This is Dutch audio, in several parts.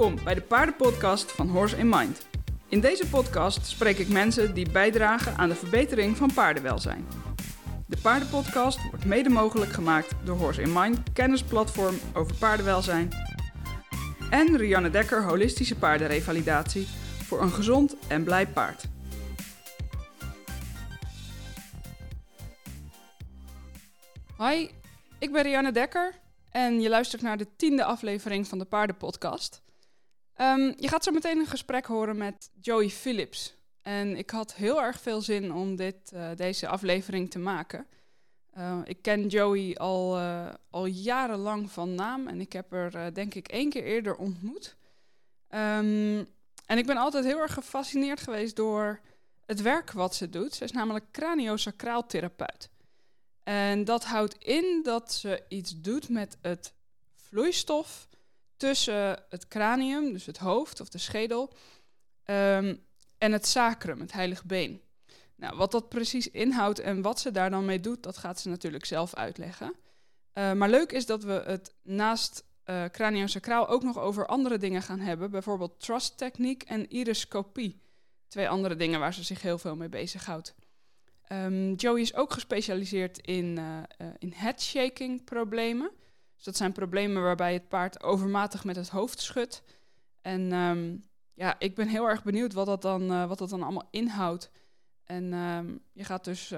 Welkom bij de paardenpodcast van Horse in Mind. In deze podcast spreek ik mensen die bijdragen aan de verbetering van paardenwelzijn. De paardenpodcast wordt mede mogelijk gemaakt door Horse in Mind, kennisplatform over paardenwelzijn. En Rianne Dekker, holistische paardenrevalidatie voor een gezond en blij paard. Hoi, ik ben Rianne Dekker en je luistert naar de tiende aflevering van de Paardenpodcast. Um, je gaat zo meteen een gesprek horen met Joey Phillips. En ik had heel erg veel zin om dit, uh, deze aflevering te maken. Uh, ik ken Joey al, uh, al jarenlang van naam en ik heb er denk ik één keer eerder ontmoet. Um, en ik ben altijd heel erg gefascineerd geweest door het werk wat ze doet. Ze is namelijk craniosacraaltherapeut. En dat houdt in dat ze iets doet met het vloeistof tussen het cranium, dus het hoofd of de schedel, um, en het sacrum, het heilige been. Nou, wat dat precies inhoudt en wat ze daar dan mee doet, dat gaat ze natuurlijk zelf uitleggen. Uh, maar leuk is dat we het naast uh, craniosacraal ook nog over andere dingen gaan hebben. Bijvoorbeeld trust techniek en iriscopie. Twee andere dingen waar ze zich heel veel mee bezighoudt. Um, Joey is ook gespecialiseerd in, uh, in headshaking problemen. Dus dat zijn problemen waarbij het paard overmatig met het hoofd schudt. En um, ja, ik ben heel erg benieuwd wat dat dan, uh, wat dat dan allemaal inhoudt. En um, je gaat dus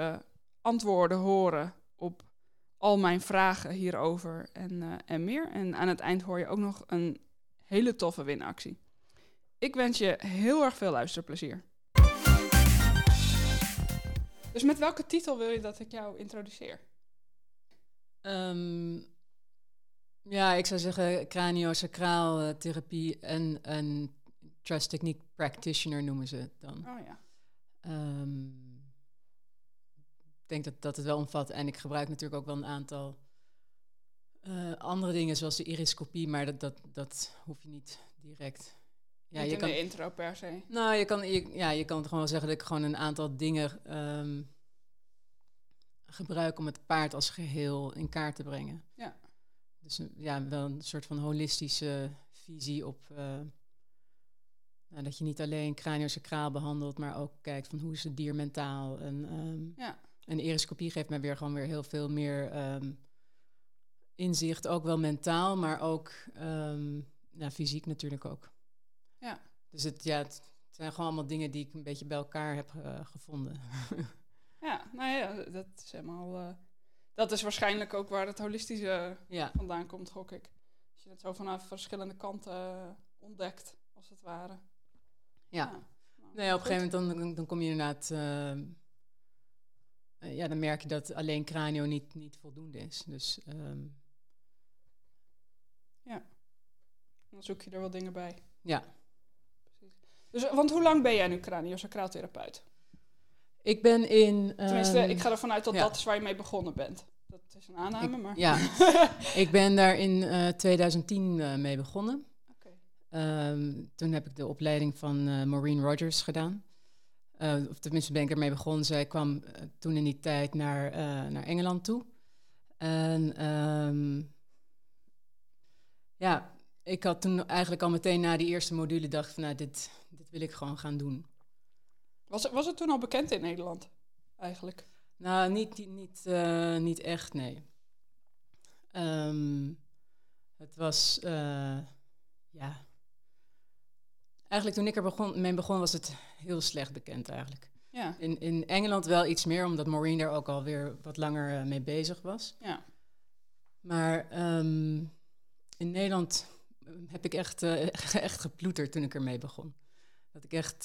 antwoorden horen op al mijn vragen hierover en, en meer. En aan het eind hoor je ook nog een hele toffe winactie. Ik wens je heel erg veel luisterplezier. Dus met welke titel wil je dat ik jou introduceer? Um, ja, ik zou zeggen craniosacraal uh, therapie en een trust technique practitioner noemen ze het dan. Oh ja. Um, ik denk dat, dat het wel omvat. En ik gebruik natuurlijk ook wel een aantal uh, andere dingen, zoals de iriscopie, maar dat, dat, dat hoef je niet direct ja, Niet je in kan, de intro per se. Nou, je kan, je, ja, je kan het gewoon wel zeggen dat ik gewoon een aantal dingen um, gebruik om het paard als geheel in kaart te brengen. Ja. Dus ja, wel een soort van holistische visie op uh, nou, dat je niet alleen craniosacraal behandelt, maar ook kijkt van hoe is het dier mentaal. En, um, ja. en de iriscopie geeft mij weer gewoon weer heel veel meer um, inzicht, ook wel mentaal, maar ook ja, fysiek natuurlijk ook. Ja. Dus het, ja, het zijn gewoon allemaal dingen die ik een beetje bij elkaar heb uh, gevonden. ja, nou ja, dat is helemaal. Uh, dat is waarschijnlijk ook waar het holistische ja. vandaan komt, gok ik. Als je het zo vanaf verschillende kanten uh, ontdekt, als het ware. Ja. ja. Nou, nee, op een gegeven moment dan, dan kom je inderdaad. ja, dan merk je dat alleen cranio niet, niet voldoende is. Dus. Um, ja. Dan zoek je er wel dingen bij. Ja. Dus, want hoe lang ben jij nu craniosacraaltherapeut? Ik ben in... Tenminste, um, ik ga ervan uit dat ja. dat is waar je mee begonnen bent. Dat is een aanname, ik, maar... Ja, ik ben daar in uh, 2010 uh, mee begonnen. Okay. Um, toen heb ik de opleiding van uh, Maureen Rogers gedaan. Of tenminste ben ik ermee begonnen. Zij kwam toen in die tijd naar, naar Engeland toe. En um, ja, ik had toen eigenlijk al meteen na die eerste module dacht van nou, dit, dit wil ik gewoon gaan doen. Was was het toen al bekend in Nederland eigenlijk? Nou, niet, niet, uh, niet echt, nee. Um, het was, uh, ja. Eigenlijk toen ik er begon, mee begon, was het heel slecht bekend eigenlijk. Ja. In, in Engeland wel iets meer, omdat Maureen daar ook alweer wat langer uh, mee bezig was. Ja. Maar um, in Nederland heb ik echt, echt geploeterd toen ik ermee begon. Dat ik echt.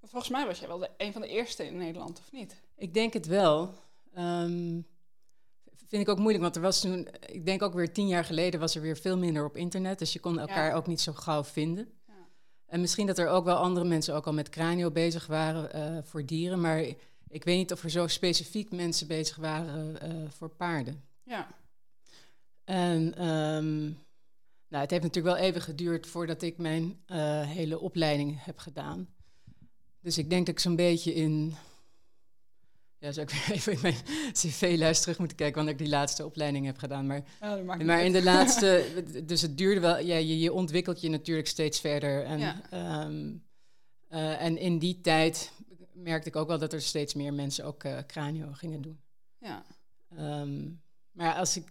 Volgens mij was jij wel de, een van de eerste in Nederland, of niet? Ik denk het wel. Um, vind ik ook moeilijk, want er was toen, ik denk ook weer tien jaar geleden, was er weer veel minder op internet. Dus je kon elkaar ja. ook niet zo gauw vinden. Ja. En misschien dat er ook wel andere mensen ook al met cranio bezig waren uh, voor dieren. Maar ik weet niet of er zo specifiek mensen bezig waren uh, voor paarden. Ja. En um, nou, het heeft natuurlijk wel even geduurd voordat ik mijn uh, hele opleiding heb gedaan. Dus ik denk dat ik zo'n beetje in Ja, zou ik weer even in mijn cv-lijst terug moeten kijken wanneer ik die laatste opleiding heb gedaan. Maar, niet maar uit. in de laatste, dus het duurde wel, ja, je, je ontwikkelt je natuurlijk steeds verder. En, Ja. ehm, eh, en in die tijd merkte ik ook wel dat er steeds meer mensen ook eh cranio gingen doen. Ja. Ehm, maar als ik,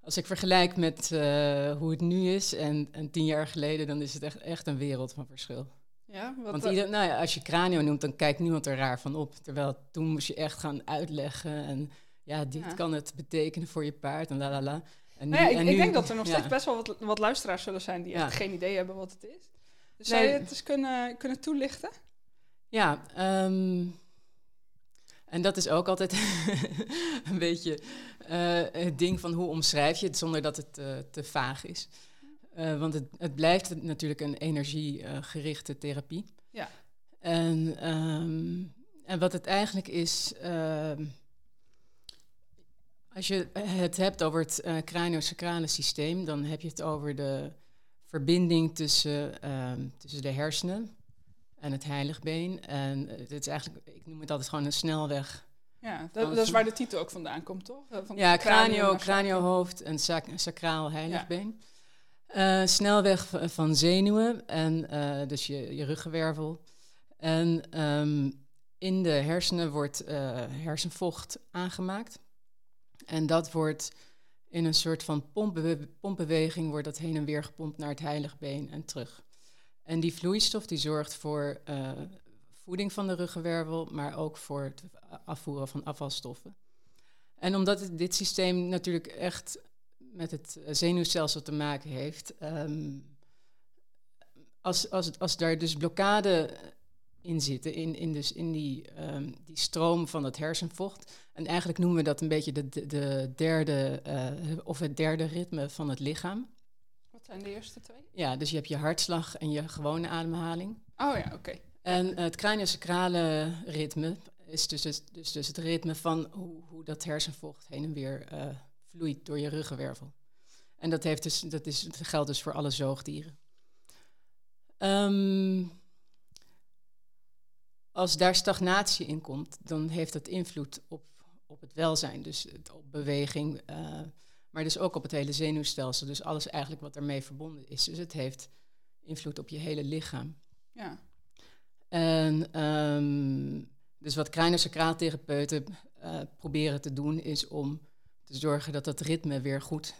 als ik vergelijk met eh, hoe het nu is en, en tien jaar geleden, dan is het echt, echt een wereld van verschil. Ja, wat, Want ieder, nou ja, als je cranio noemt, dan kijkt niemand er raar van op. Terwijl toen moest je echt gaan uitleggen en ja, dit Ja. kan het betekenen voor je paard en la la la. Nou ja, ik, en ik denk dat er nog steeds best wel wat, wat luisteraars zullen zijn die echt geen idee hebben wat het is. Dus Nee. zou je het eens kunnen, kunnen toelichten? Ja, ehm, en dat is ook altijd een beetje eh, het ding van hoe omschrijf je het zonder dat het eh, te vaag is. Eh, want het, het blijft natuurlijk een energiegerichte therapie. Ja. En, ehm, en wat het eigenlijk is, ehm, als je het hebt over het uh, craniosacrale systeem, dan heb je het over de verbinding tussen, ehm, tussen de hersenen en het heiligbeen. En het is eigenlijk, ik noem het altijd gewoon een snelweg. Ja, dat, dat is waar de titel ook vandaan komt, toch? Eh, Van Ja, cranio, naar craniohoofd en sac sacraal heiligbeen. Eh, snelweg van zenuwen en eh, dus je, je ruggenwervel. En ehm, in de hersenen wordt eh, hersenvocht aangemaakt. En dat wordt in een soort van pompbewe- pompbeweging wordt dat heen en weer gepompt naar het heiligbeen en terug. En die vloeistof die zorgt voor voeding van de ruggenwervel, maar ook voor het afvoeren van afvalstoffen. En omdat dit systeem natuurlijk echt met het zenuwstelsel te maken heeft, ehm, als, als, het- als daar dus blokkade in zitten, in, in, dus in die, ehm, die stroom van het hersenvocht, en eigenlijk noemen we dat een beetje de, de, de derde, eh, of het derde ritme van het lichaam. Wat zijn de eerste twee? Ja, dus je hebt je hartslag en je gewone ademhaling. Oh ja, oké. En het craniosacrale ritme is dus, het- dus, dus het ritme van hoe, hoe dat hersenvocht heen en weer eh, vloeit door je ruggenwervel. En dat, heeft dus, dat, is, dat geldt dus voor alle zoogdieren. Ehm, als daar stagnatie in komt, dan heeft dat invloed op, op het welzijn. Dus op beweging, eh, maar dus ook op het hele zenuwstelsel. Dus alles eigenlijk wat ermee verbonden is. Dus het heeft invloed op je hele lichaam. Ja. En ehm, dus wat craniosacraaltherapeuten eh proberen te doen is om te zorgen dat dat ritme weer goed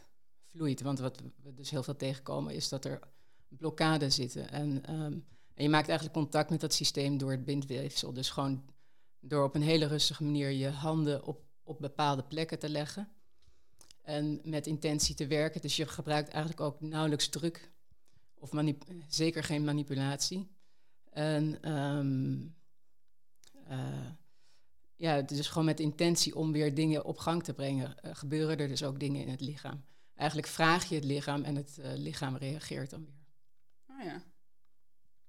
vloeit. Want wat we dus heel veel tegenkomen is dat er blokkades zitten. En, ehm, en je maakt eigenlijk contact met dat systeem door het bindweefsel. Dus gewoon door op een hele rustige manier je handen op, op bepaalde plekken te leggen. En met intentie te werken. Dus je gebruikt eigenlijk ook nauwelijks druk. Of zeker geen manipulatie. En eh, ja, dus gewoon met intentie om weer dingen op gang te brengen, eh, gebeuren er dus ook dingen in het lichaam. Eigenlijk vraag je het lichaam en het eh, lichaam reageert dan weer. Oh ja.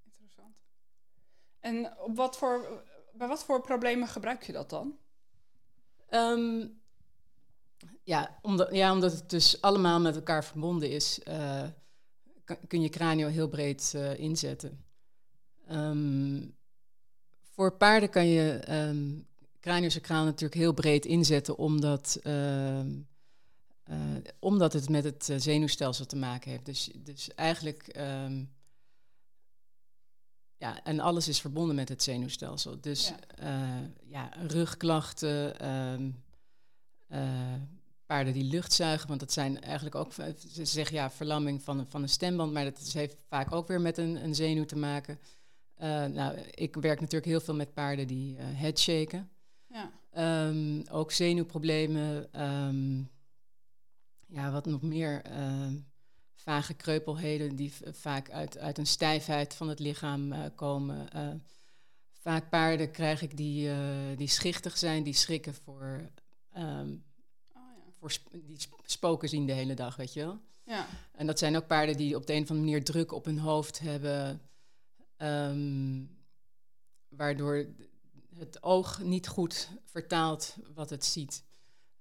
Interessant. En op wat voor, bij wat voor problemen gebruik je dat dan? Ehm, ja, omdat, ja, omdat het dus allemaal met elkaar verbonden is, eh, kun je cranio heel breed inzetten. Ehm, voor paarden kan je ehm craniosacraal natuurlijk heel breed inzetten, omdat, ehm, eh, omdat het met het eh, zenuwstelsel te maken heeft. Dus, dus eigenlijk, ehm, ja, en alles is verbonden met het zenuwstelsel. Dus Ja. ja, ja rugklachten, ehm, eh, paarden die lucht zuigen, want dat zijn eigenlijk ook, ze zeggen ja, verlamming van, van een stemband, maar dat is, heeft vaak ook weer met een, een zenuw te maken. Eh, nou, ik werk natuurlijk heel veel met paarden die eh headshaken. Ehm, ook zenuwproblemen. ehm, ja, wat nog meer? ehm, vage kreupelheden die vaak uit, uit een stijfheid van het lichaam eh, komen. Eh, vaak paarden krijg ik die, eh, die schichtig zijn, die schrikken voor, Oh ja. voor sp- die sp- spoken zien de hele dag, weet je wel. Ja. En dat zijn ook paarden die op de een of andere manier druk op hun hoofd hebben, waardoor het oog niet goed vertaalt wat het ziet.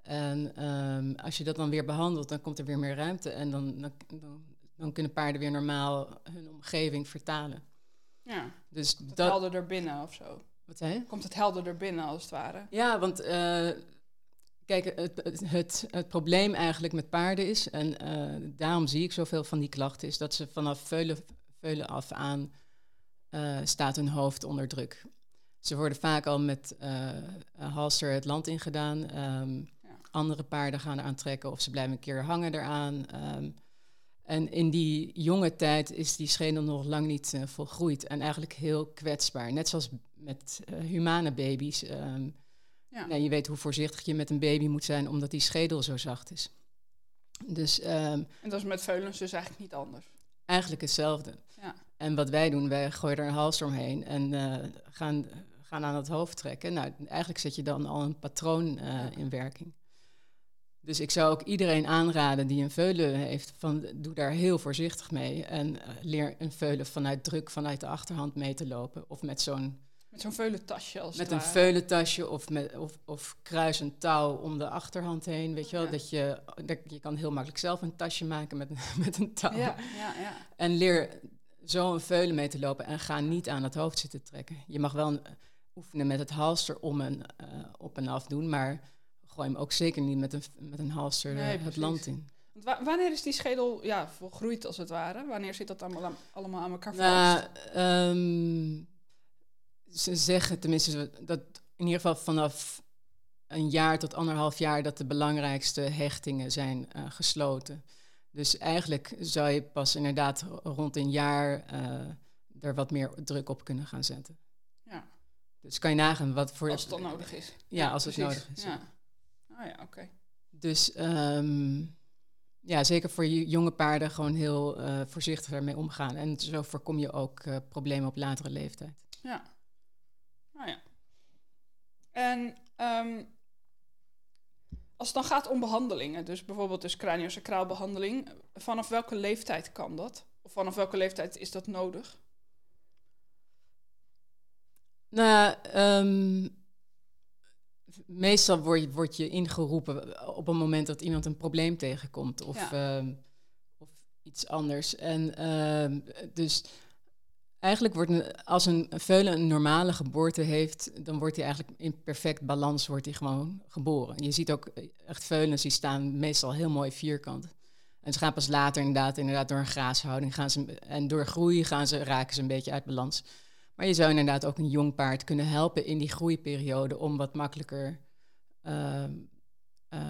En ehm, als je dat dan weer behandelt, dan komt er weer meer ruimte en dan, dan, dan, dan kunnen paarden weer normaal hun omgeving vertalen. ja. Dus Dat, dat. haalde er binnen of zo. Wat zei je? Komt het helderder binnen, als het ware? Ja, want uh, kijk, het, het, het, het, probleem eigenlijk met paarden is, en uh, daarom zie ik zoveel van die klachten, is dat ze vanaf veulen, veulen af aan uh, staat hun hoofd onder druk. Ze worden vaak al met halster het land ingedaan. Um, ja. Andere paarden gaan eraan trekken of ze blijven een keer hangen eraan. Um, en in die jonge tijd is die schedel nog lang niet uh, volgroeid en eigenlijk heel kwetsbaar. Net zoals met uh, humane baby's. Um, ja. nou, je weet hoe voorzichtig je met een baby moet zijn, omdat die schedel zo zacht is. Dus, um, en dat is met veulens dus eigenlijk niet anders? Eigenlijk hetzelfde. Ja. En wat wij doen, wij gooien er een hals omheen en uh, gaan, gaan aan het hoofd trekken. Nou, eigenlijk zet je dan al een patroon ja. in werking. Dus ik zou ook iedereen aanraden die een veulen heeft, van, doe daar heel voorzichtig mee. En uh, leer een veulen vanuit druk, vanuit de achterhand mee te lopen. Of met zo'n... Met zo'n veulentasje als Met een veulentasje of, met, of, of kruis een touw om de achterhand heen. Weet je wel, dat je... Dat, je kan heel makkelijk zelf een tasje maken met, met een touw. Ja, ja, ja. En leer zo een veulen mee te lopen en ga niet aan het hoofd zitten trekken. Je mag wel een, oefenen met het halster om en uh, op en af doen, maar gooi hem ook zeker niet met een, met een halster nee, het land in. Wa wanneer is die schedel ja, volgroeid als het ware? Wanneer zit dat allemaal aan, allemaal aan elkaar nou, vast? Um, ze zeggen tenminste dat in ieder geval vanaf een jaar tot anderhalf jaar dat de belangrijkste hechtingen zijn uh, gesloten. Dus eigenlijk zou je pas inderdaad rond een jaar uh, er wat meer druk op kunnen gaan zetten. Dus kan je nagaan wat voor... Als het dan nodig is. Ja, ja als precies. het nodig is. Ja. Ah ja, oké. Dus um, ja, zeker voor jonge paarden gewoon heel uh, voorzichtig ermee omgaan. En zo voorkom je ook uh, problemen op latere leeftijd. Ja. Nou ja. En um, als het dan gaat om behandelingen, dus bijvoorbeeld dus craniosacraalbehandeling, vanaf welke leeftijd kan dat? Of vanaf welke leeftijd is dat nodig? Nou, um, meestal word je, word je ingeroepen op een moment dat iemand een probleem tegenkomt of, ja. uh, of iets anders. En uh, dus eigenlijk wordt als een veulen een normale geboorte heeft, dan wordt hij eigenlijk in perfect balans wordt hij gewoon geboren. Je ziet ook echt veulens die staan meestal heel mooi vierkant. En ze gaan pas later inderdaad, inderdaad door een graashouding gaan ze, en door groei gaan ze, raken ze een beetje uit balans. Maar je zou inderdaad ook een jong paard kunnen helpen in die groeiperiode om wat makkelijker uh, uh,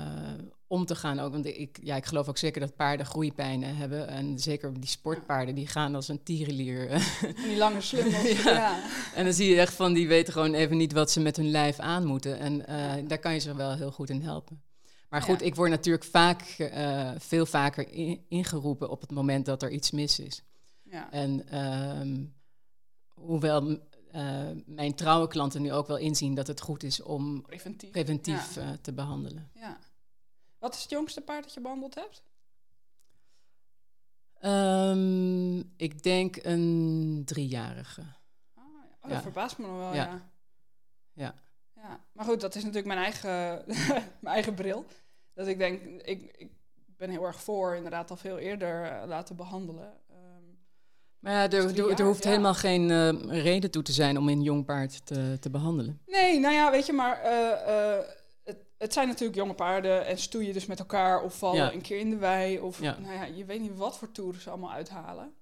om te gaan. Ook, want ik, ja, ik geloof ook zeker dat paarden groeipijnen hebben. En zeker die sportpaarden, die gaan als een tierenlier. Die lange ja. ja. En dan zie je echt van, die weten gewoon even niet wat ze met hun lijf aan moeten. En uh, daar kan je ze wel heel goed in helpen. Maar goed, ja. ik word natuurlijk vaak, veel vaker in, ingeroepen op het moment dat er iets mis is. Ja. En... Ehm, hoewel uh, mijn trouwe klanten nu ook wel inzien dat het goed is om preventief, preventief ja. uh, te behandelen. Ja. Wat is het jongste paard dat je behandeld hebt? Um, ik denk een driejarige. Oh, ja. oh dat ja. verbaast me nog wel, ja. ja. Ja. Maar goed, dat is natuurlijk mijn eigen, mijn eigen bril. Dat ik denk, ik, ik ben heel erg voor inderdaad al veel eerder uh, laten behandelen. Maar ja, er, er, er hoeft ja. helemaal geen uh, reden toe te zijn om een jong paard te, te behandelen. Nee, nou ja, weet je, maar uh, uh, het, het, zijn natuurlijk jonge paarden en stoeien dus met elkaar of vallen ja. een keer in de wei. Of nou ja, je weet niet wat voor toeren ze allemaal uithalen.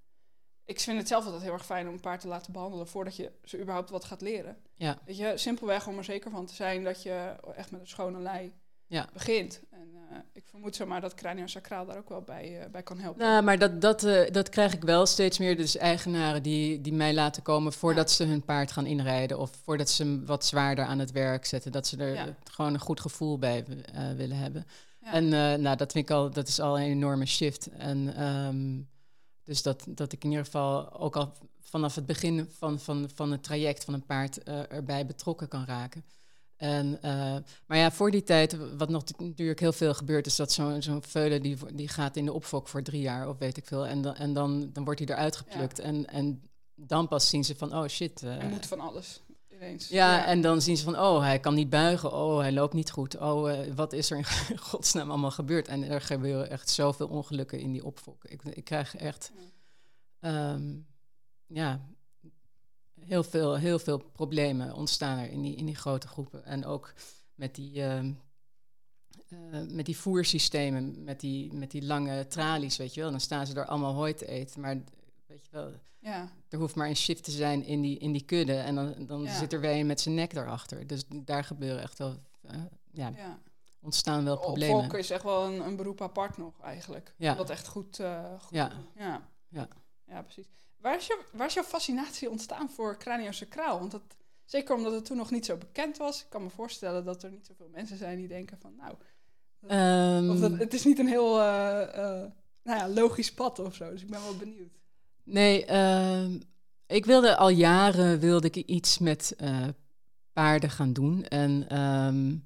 Ik vind het zelf altijd heel erg fijn om een paard te laten behandelen voordat je ze überhaupt wat gaat leren. Ja. Weet je, simpelweg om er zeker van te zijn dat je echt met een schone lei ja. begint. En ik vermoed zomaar dat craniosacraal daar ook wel bij, uh, bij kan helpen. Nou, maar dat, dat, uh, dat krijg ik wel steeds meer. Dus eigenaren die, die mij laten komen voordat ja. ze hun paard gaan inrijden. Of voordat ze hem wat zwaarder aan het werk zetten. Dat ze er ja. gewoon een goed gevoel bij willen hebben. En nou, dat vind ik al, dat is al een enorme shift. En um, dus dat, dat ik in ieder geval ook al vanaf het begin van, van, van het traject van een paard erbij betrokken kan raken. En, uh, maar ja, voor die tijd, wat nog natuurlijk heel veel gebeurt, is dat zo'n zo'n veulen die, die gaat in de opfok voor drie jaar of weet ik veel. En, dan, en dan, dan wordt hij eruit geplukt. Ja. En, en dan pas zien ze van, oh shit. Uh, hij moet van alles ineens. Ja, ja, en dan zien ze van, oh, hij kan niet buigen. Oh, hij loopt niet goed. Oh, uh, wat is er in godsnaam allemaal gebeurd? En er gebeuren echt zoveel ongelukken in die opfok. Ik, ik krijg echt, ja, um, ja heel, veel, heel veel problemen ontstaan er in die, in die grote groepen. En ook met die, ehm, eh, met die voersystemen, met die, met die lange tralies, weet je wel. Dan staan ze er allemaal hooi te eten. Maar weet je wel, Ja. er hoeft maar een shift te zijn in die, in die kudde. En dan, dan Ja. zit er weer een met zijn nek erachter. Dus daar gebeuren echt wel, eh, ja, ja. ontstaan wel problemen. Opvolken is echt wel een, een beroep apart nog eigenlijk. Ja. Wat echt goed, eh goed ja. Ja. Ja, precies. Waar is, je, waar is jouw fascinatie ontstaan voor craniosacraal? Want dat, zeker omdat het toen nog niet zo bekend was. Ik kan me voorstellen dat er niet zoveel mensen zijn die denken van... Nou, Ehm, of dat, het is niet een heel eh, eh, nou ja, logisch pad of zo. Dus ik ben wel benieuwd. Nee, ehm, ik wilde al jaren wilde ik iets met eh, paarden gaan doen. En, ehm,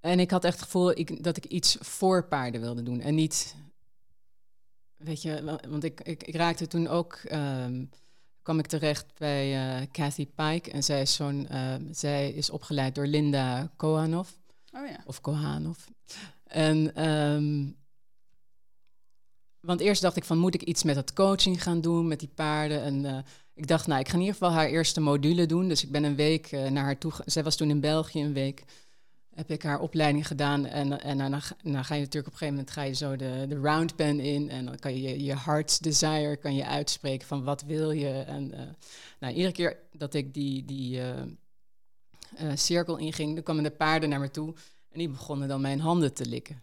en ik had echt het gevoel ik, dat ik iets voor paarden wilde doen. En niet, weet je, wa- want ik, ik, ik raakte toen ook, ehm, kwam ik terecht bij eh Kathy Pike. En zij is, zo'n, ehm, zij is opgeleid door Linda Kohanov. Oh ja. Of Kohanov. En, ehm, want eerst dacht ik van, moet ik iets met dat coaching gaan doen, met die paarden? En eh, ik dacht, nou, ik ga in ieder geval haar eerste module doen. Dus ik ben een week eh, naar haar toe... Zij was toen in België een week. Heb ik haar opleiding gedaan. En, en dan, ga- je natuurlijk op een gegeven moment ga je zo de, de round pen in. En dan kan je je, heart's desire kan je uitspreken van wat wil je. En eh, nou, iedere keer dat ik die, die eh, eh, cirkel inging, dan kwamen de paarden naar me toe. En die begonnen dan mijn handen te likken.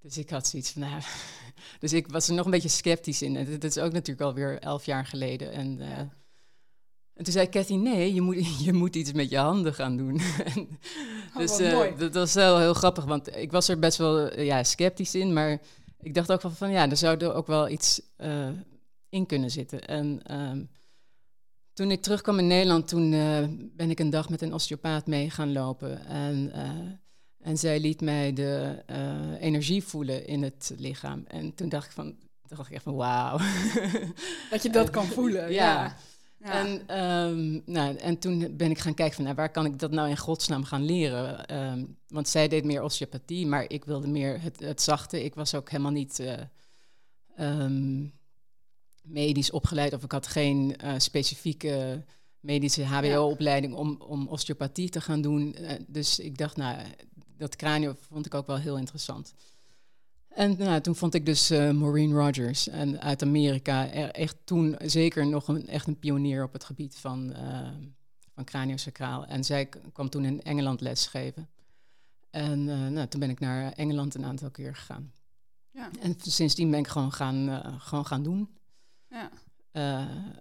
Dus ik had zoiets van, nou... Dus ik was er nog een beetje sceptisch in. En dat is ook natuurlijk alweer elf jaar geleden. En. En toen zei Cathy, nee, je moet, je moet iets met je handen gaan doen. En Oh, dus eh, mooi. dat was wel heel grappig, want ik was er best wel eh, ja, sceptisch in. Maar ik dacht ook wel van, ja, er zou er ook wel iets eh, in kunnen zitten. En ehm, toen ik terugkwam in Nederland, toen ben ik een dag met een osteopaat mee gaan lopen. En, en zij liet mij de energie voelen in het lichaam. En toen dacht ik van, dacht ik echt van, wauw. Dat je dat kan voelen. Ja. Ja. Ja. En, ehm, nou, en toen ben ik gaan kijken van nou, waar kan ik dat nou in godsnaam gaan leren. Ehm, want zij deed meer osteopathie, maar ik wilde meer het, het zachte. Ik was ook helemaal niet eh, ehm, medisch opgeleid of ik had geen eh, specifieke medische HBO-opleiding om, om osteopathie te gaan doen. Eh, dus ik dacht, nou, dat kranio vond ik ook wel heel interessant. En nou, toen vond ik dus eh, Maureen Rogers en uit Amerika e- echt toen zeker nog een, echt een pionier op het gebied van, eh van craniosacraal. En zij kwam toen in Engeland lesgeven. En eh, nou, toen ben ik naar Engeland een aantal keer gegaan. Ja. En sindsdien ben ik gewoon gaan, gewoon gaan doen. Ja. Eh,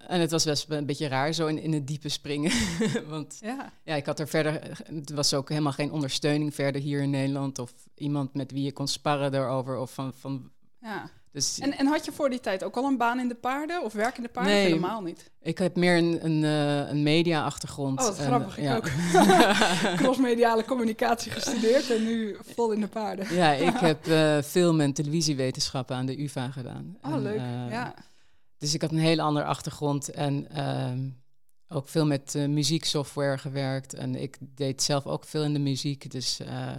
en het was best een beetje raar, zo in, in het diepe springen. Want Ja. ja, ik had er verder, het was ook helemaal geen ondersteuning verder hier in Nederland. Of iemand met wie je kon sparren daarover. Of van, van, ja. dus En, en had je voor die tijd ook al een baan in de paarden? Of werk in de paarden? Nee. Helemaal niet? ik heb meer een, een, eh, een media-achtergrond. Oh, wat En, grappig. Ik ja. ook. Crossmediale communicatie gestudeerd en nu vol in de paarden. ja, ik heb eh, film- en televisiewetenschappen aan de UvA gedaan. Oh, En, leuk. eh, ja. Dus ik had een hele andere achtergrond en ehm, ook veel met eh, muzieksoftware gewerkt. En ik deed zelf ook veel in de muziek. Dus, eh,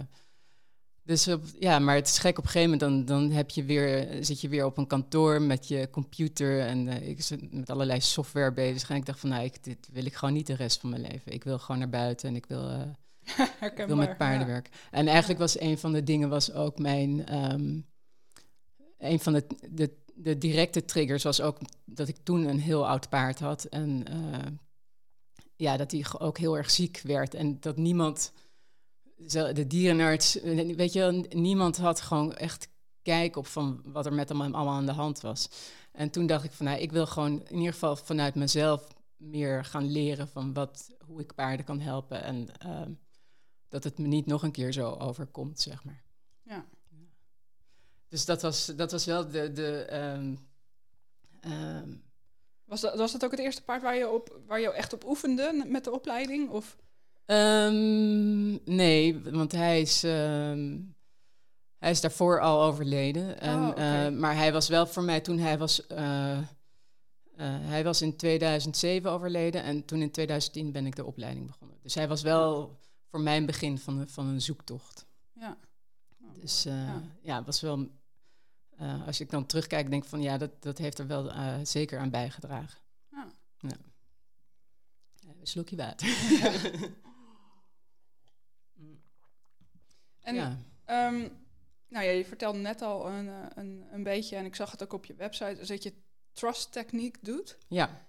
dus op, ja, maar het is gek op een gegeven moment, dan, dan heb je weer, zit je weer op een kantoor met je computer en eh, ik zit met allerlei software bezig. En ik dacht van, nou, ik, dit wil ik gewoon niet de rest van mijn leven. Ik wil gewoon naar buiten en ik wil... eh, ik wil met paarden ja. werken. En eigenlijk was een van de dingen was ook mijn. ehm, een van de, de, de directe triggers was ook dat ik toen een heel oud paard had. En eh, ja, dat hij ook heel erg ziek werd. En dat niemand. De dierenarts, eh, weet je, niemand had gewoon echt kijk op van wat er met hem allemaal aan de hand was. En toen dacht ik van, nou, ik wil gewoon in ieder geval vanuit mezelf meer gaan leren van wat, hoe ik paarden kan helpen. En ehm, dat het me niet nog een keer zo overkomt, zeg maar. Dus dat was, dat was wel de. de ehm, ehm, Was dat, was dat ook het eerste paard waar je, op, waar je echt op oefende met de opleiding? Of? ehm, nee, want hij is, hij is daarvoor al overleden. En, Oh, oké. eh, maar hij was wel voor mij toen hij was. eh, eh, hij was in 2007 overleden en toen in 2010 ben ik de opleiding begonnen. Dus hij was wel voor mijn begin van, van een zoektocht. Ja. Dus Ja. ja. het was wel. Eh, als ik dan terugkijk, denk ik van ja, dat, dat heeft er wel eh, zeker aan bijgedragen. Een slokje water. En ja. ehm, nou ja, je vertelde net al een, eh, een, een beetje, en ik zag het ook op je website, is dat je trust techniek doet. ja.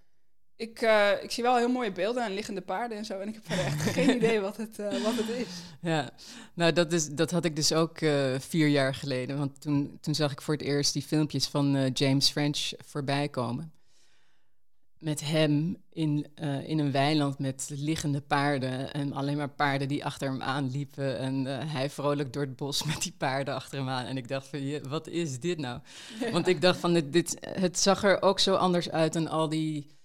Ik, eh, ik zie wel heel mooie beelden en liggende paarden en zo. En ik heb echt geen idee wat het, eh, wat het is. Ja, nou dat, is, dat had ik dus ook eh, vier jaar geleden. Want toen, toen zag ik voor het eerst die filmpjes van James French voorbij komen. Met hem in, in een weiland met liggende paarden. En alleen maar paarden die achter hem aanliepen. En hij vrolijk door het bos met die paarden achter hem aan. En ik dacht van, je, wat is dit nou? Want ik dacht van, dit, dit, het zag er ook zo anders uit dan al die...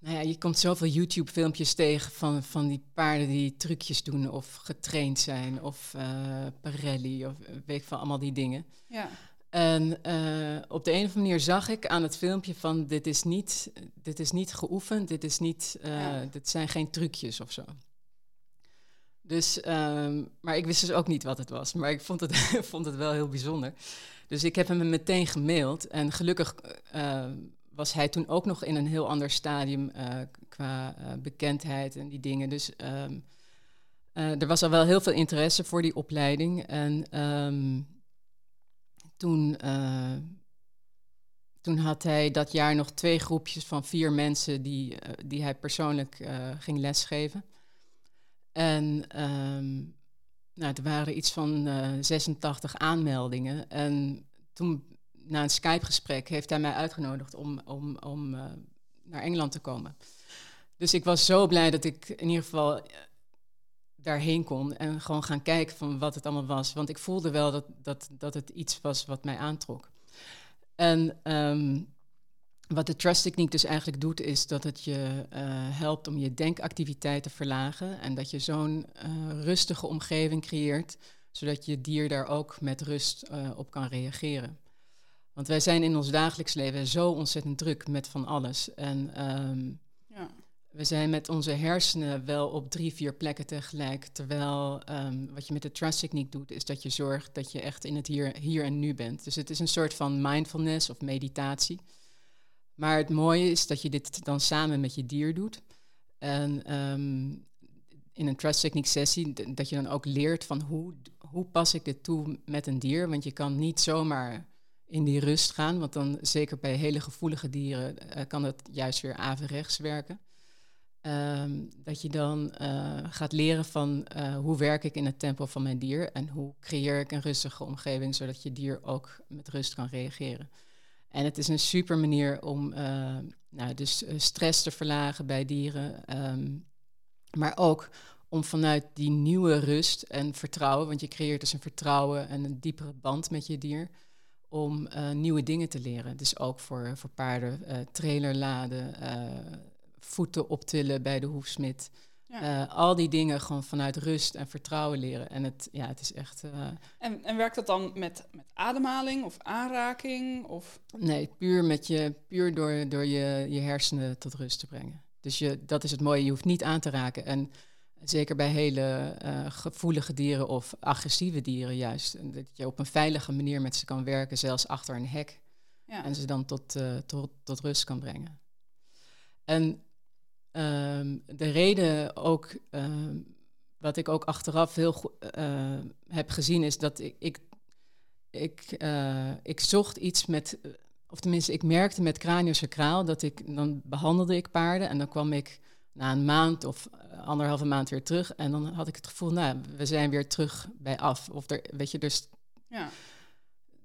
Nou ja, je komt zoveel YouTube-filmpjes tegen van, van die paarden die trucjes doen of getraind zijn of eh parelli of weet ik van allemaal die dingen. Ja, En eh, op de een of andere manier zag ik aan het filmpje van dit is niet, dit is niet geoefend, dit, is niet, eh, Ja. dit zijn geen trucjes of zo. Dus, ehm, maar ik wist dus ook niet wat het was. Maar ik vond het, vond het wel heel bijzonder. Dus ik heb hem meteen gemaild. En gelukkig was hij toen ook nog in een heel ander stadium eh, qua eh, bekendheid en die dingen. Dus ehm, eh, er was al wel heel veel interesse voor die opleiding. En ehm, toen, toen had hij dat jaar nog twee groepjes van vier mensen die, die hij persoonlijk ging lesgeven. En ehm, nou, er waren iets van eh, 86 aanmeldingen. En toen, na een Skype-gesprek, heeft hij mij uitgenodigd om, om, om eh, naar Engeland te komen. Dus ik was zo blij dat ik in ieder geval eh, daarheen kon en gewoon gaan kijken van wat het allemaal was. Want ik voelde wel dat, dat, dat het iets was wat mij aantrok. En ehm, wat de trust techniek dus eigenlijk doet, is dat het je eh, helpt om je denkactiviteit te verlagen. En dat je zo'n rustige omgeving creëert, zodat je dier daar ook met rust op kan reageren. Want wij zijn in ons dagelijks leven zo ontzettend druk met van alles. En ehm, ja, we zijn met onze hersenen wel op drie, vier plekken tegelijk. Terwijl ehm, wat je met de trust techniek doet, is dat je zorgt dat je echt in het hier, hier en nu bent. Dus het is een soort van mindfulness of meditatie. Maar het mooie is dat je dit dan samen met je dier doet. En ehm, in een trust techniek sessie, dat je dan ook leert van hoe, hoe pas ik dit toe met een dier. Want je kan niet zomaar in die rust gaan, want dan zeker bij hele gevoelige dieren eh, kan het juist weer averechts werken. Ehm, dat je dan eh, gaat leren van eh, hoe werk ik in het tempo van mijn dier en hoe creëer ik een rustige omgeving zodat je dier ook met rust kan reageren. En het is een super manier om nou, dus stress te verlagen bij dieren, ehm, maar ook om vanuit die nieuwe rust en vertrouwen, want je creëert dus een vertrouwen en een diepere band met je dier, om eh, nieuwe dingen te leren. Dus ook voor, voor paarden, eh trailer laden, eh, voeten optillen bij de hoefsmid. ja. Al die dingen gewoon vanuit rust en vertrouwen leren. En het, ja, het is echt... En, en werkt dat dan met, met ademhaling of aanraking? Of... nee, puur, met je, puur door, door je, je hersenen tot rust te brengen. Dus je, dat is het mooie, je hoeft niet aan te raken. En zeker bij hele eh, gevoelige dieren of agressieve dieren juist. Dat je op een veilige manier met ze kan werken, zelfs achter een hek. Ja, En ze dan tot, eh, tot, tot rust kan brengen. En ehm, de reden ook, ehm, wat ik ook achteraf heel goed eh, heb gezien, is dat ik, ik, ik, ik zocht iets met, of tenminste, ik merkte met craniosacraal dat ik, dan behandelde ik paarden en dan kwam ik na een maand of eh, anderhalve maand weer terug en dan had ik het gevoel, nou, we zijn weer terug bij af. Of er, weet je, dus ja,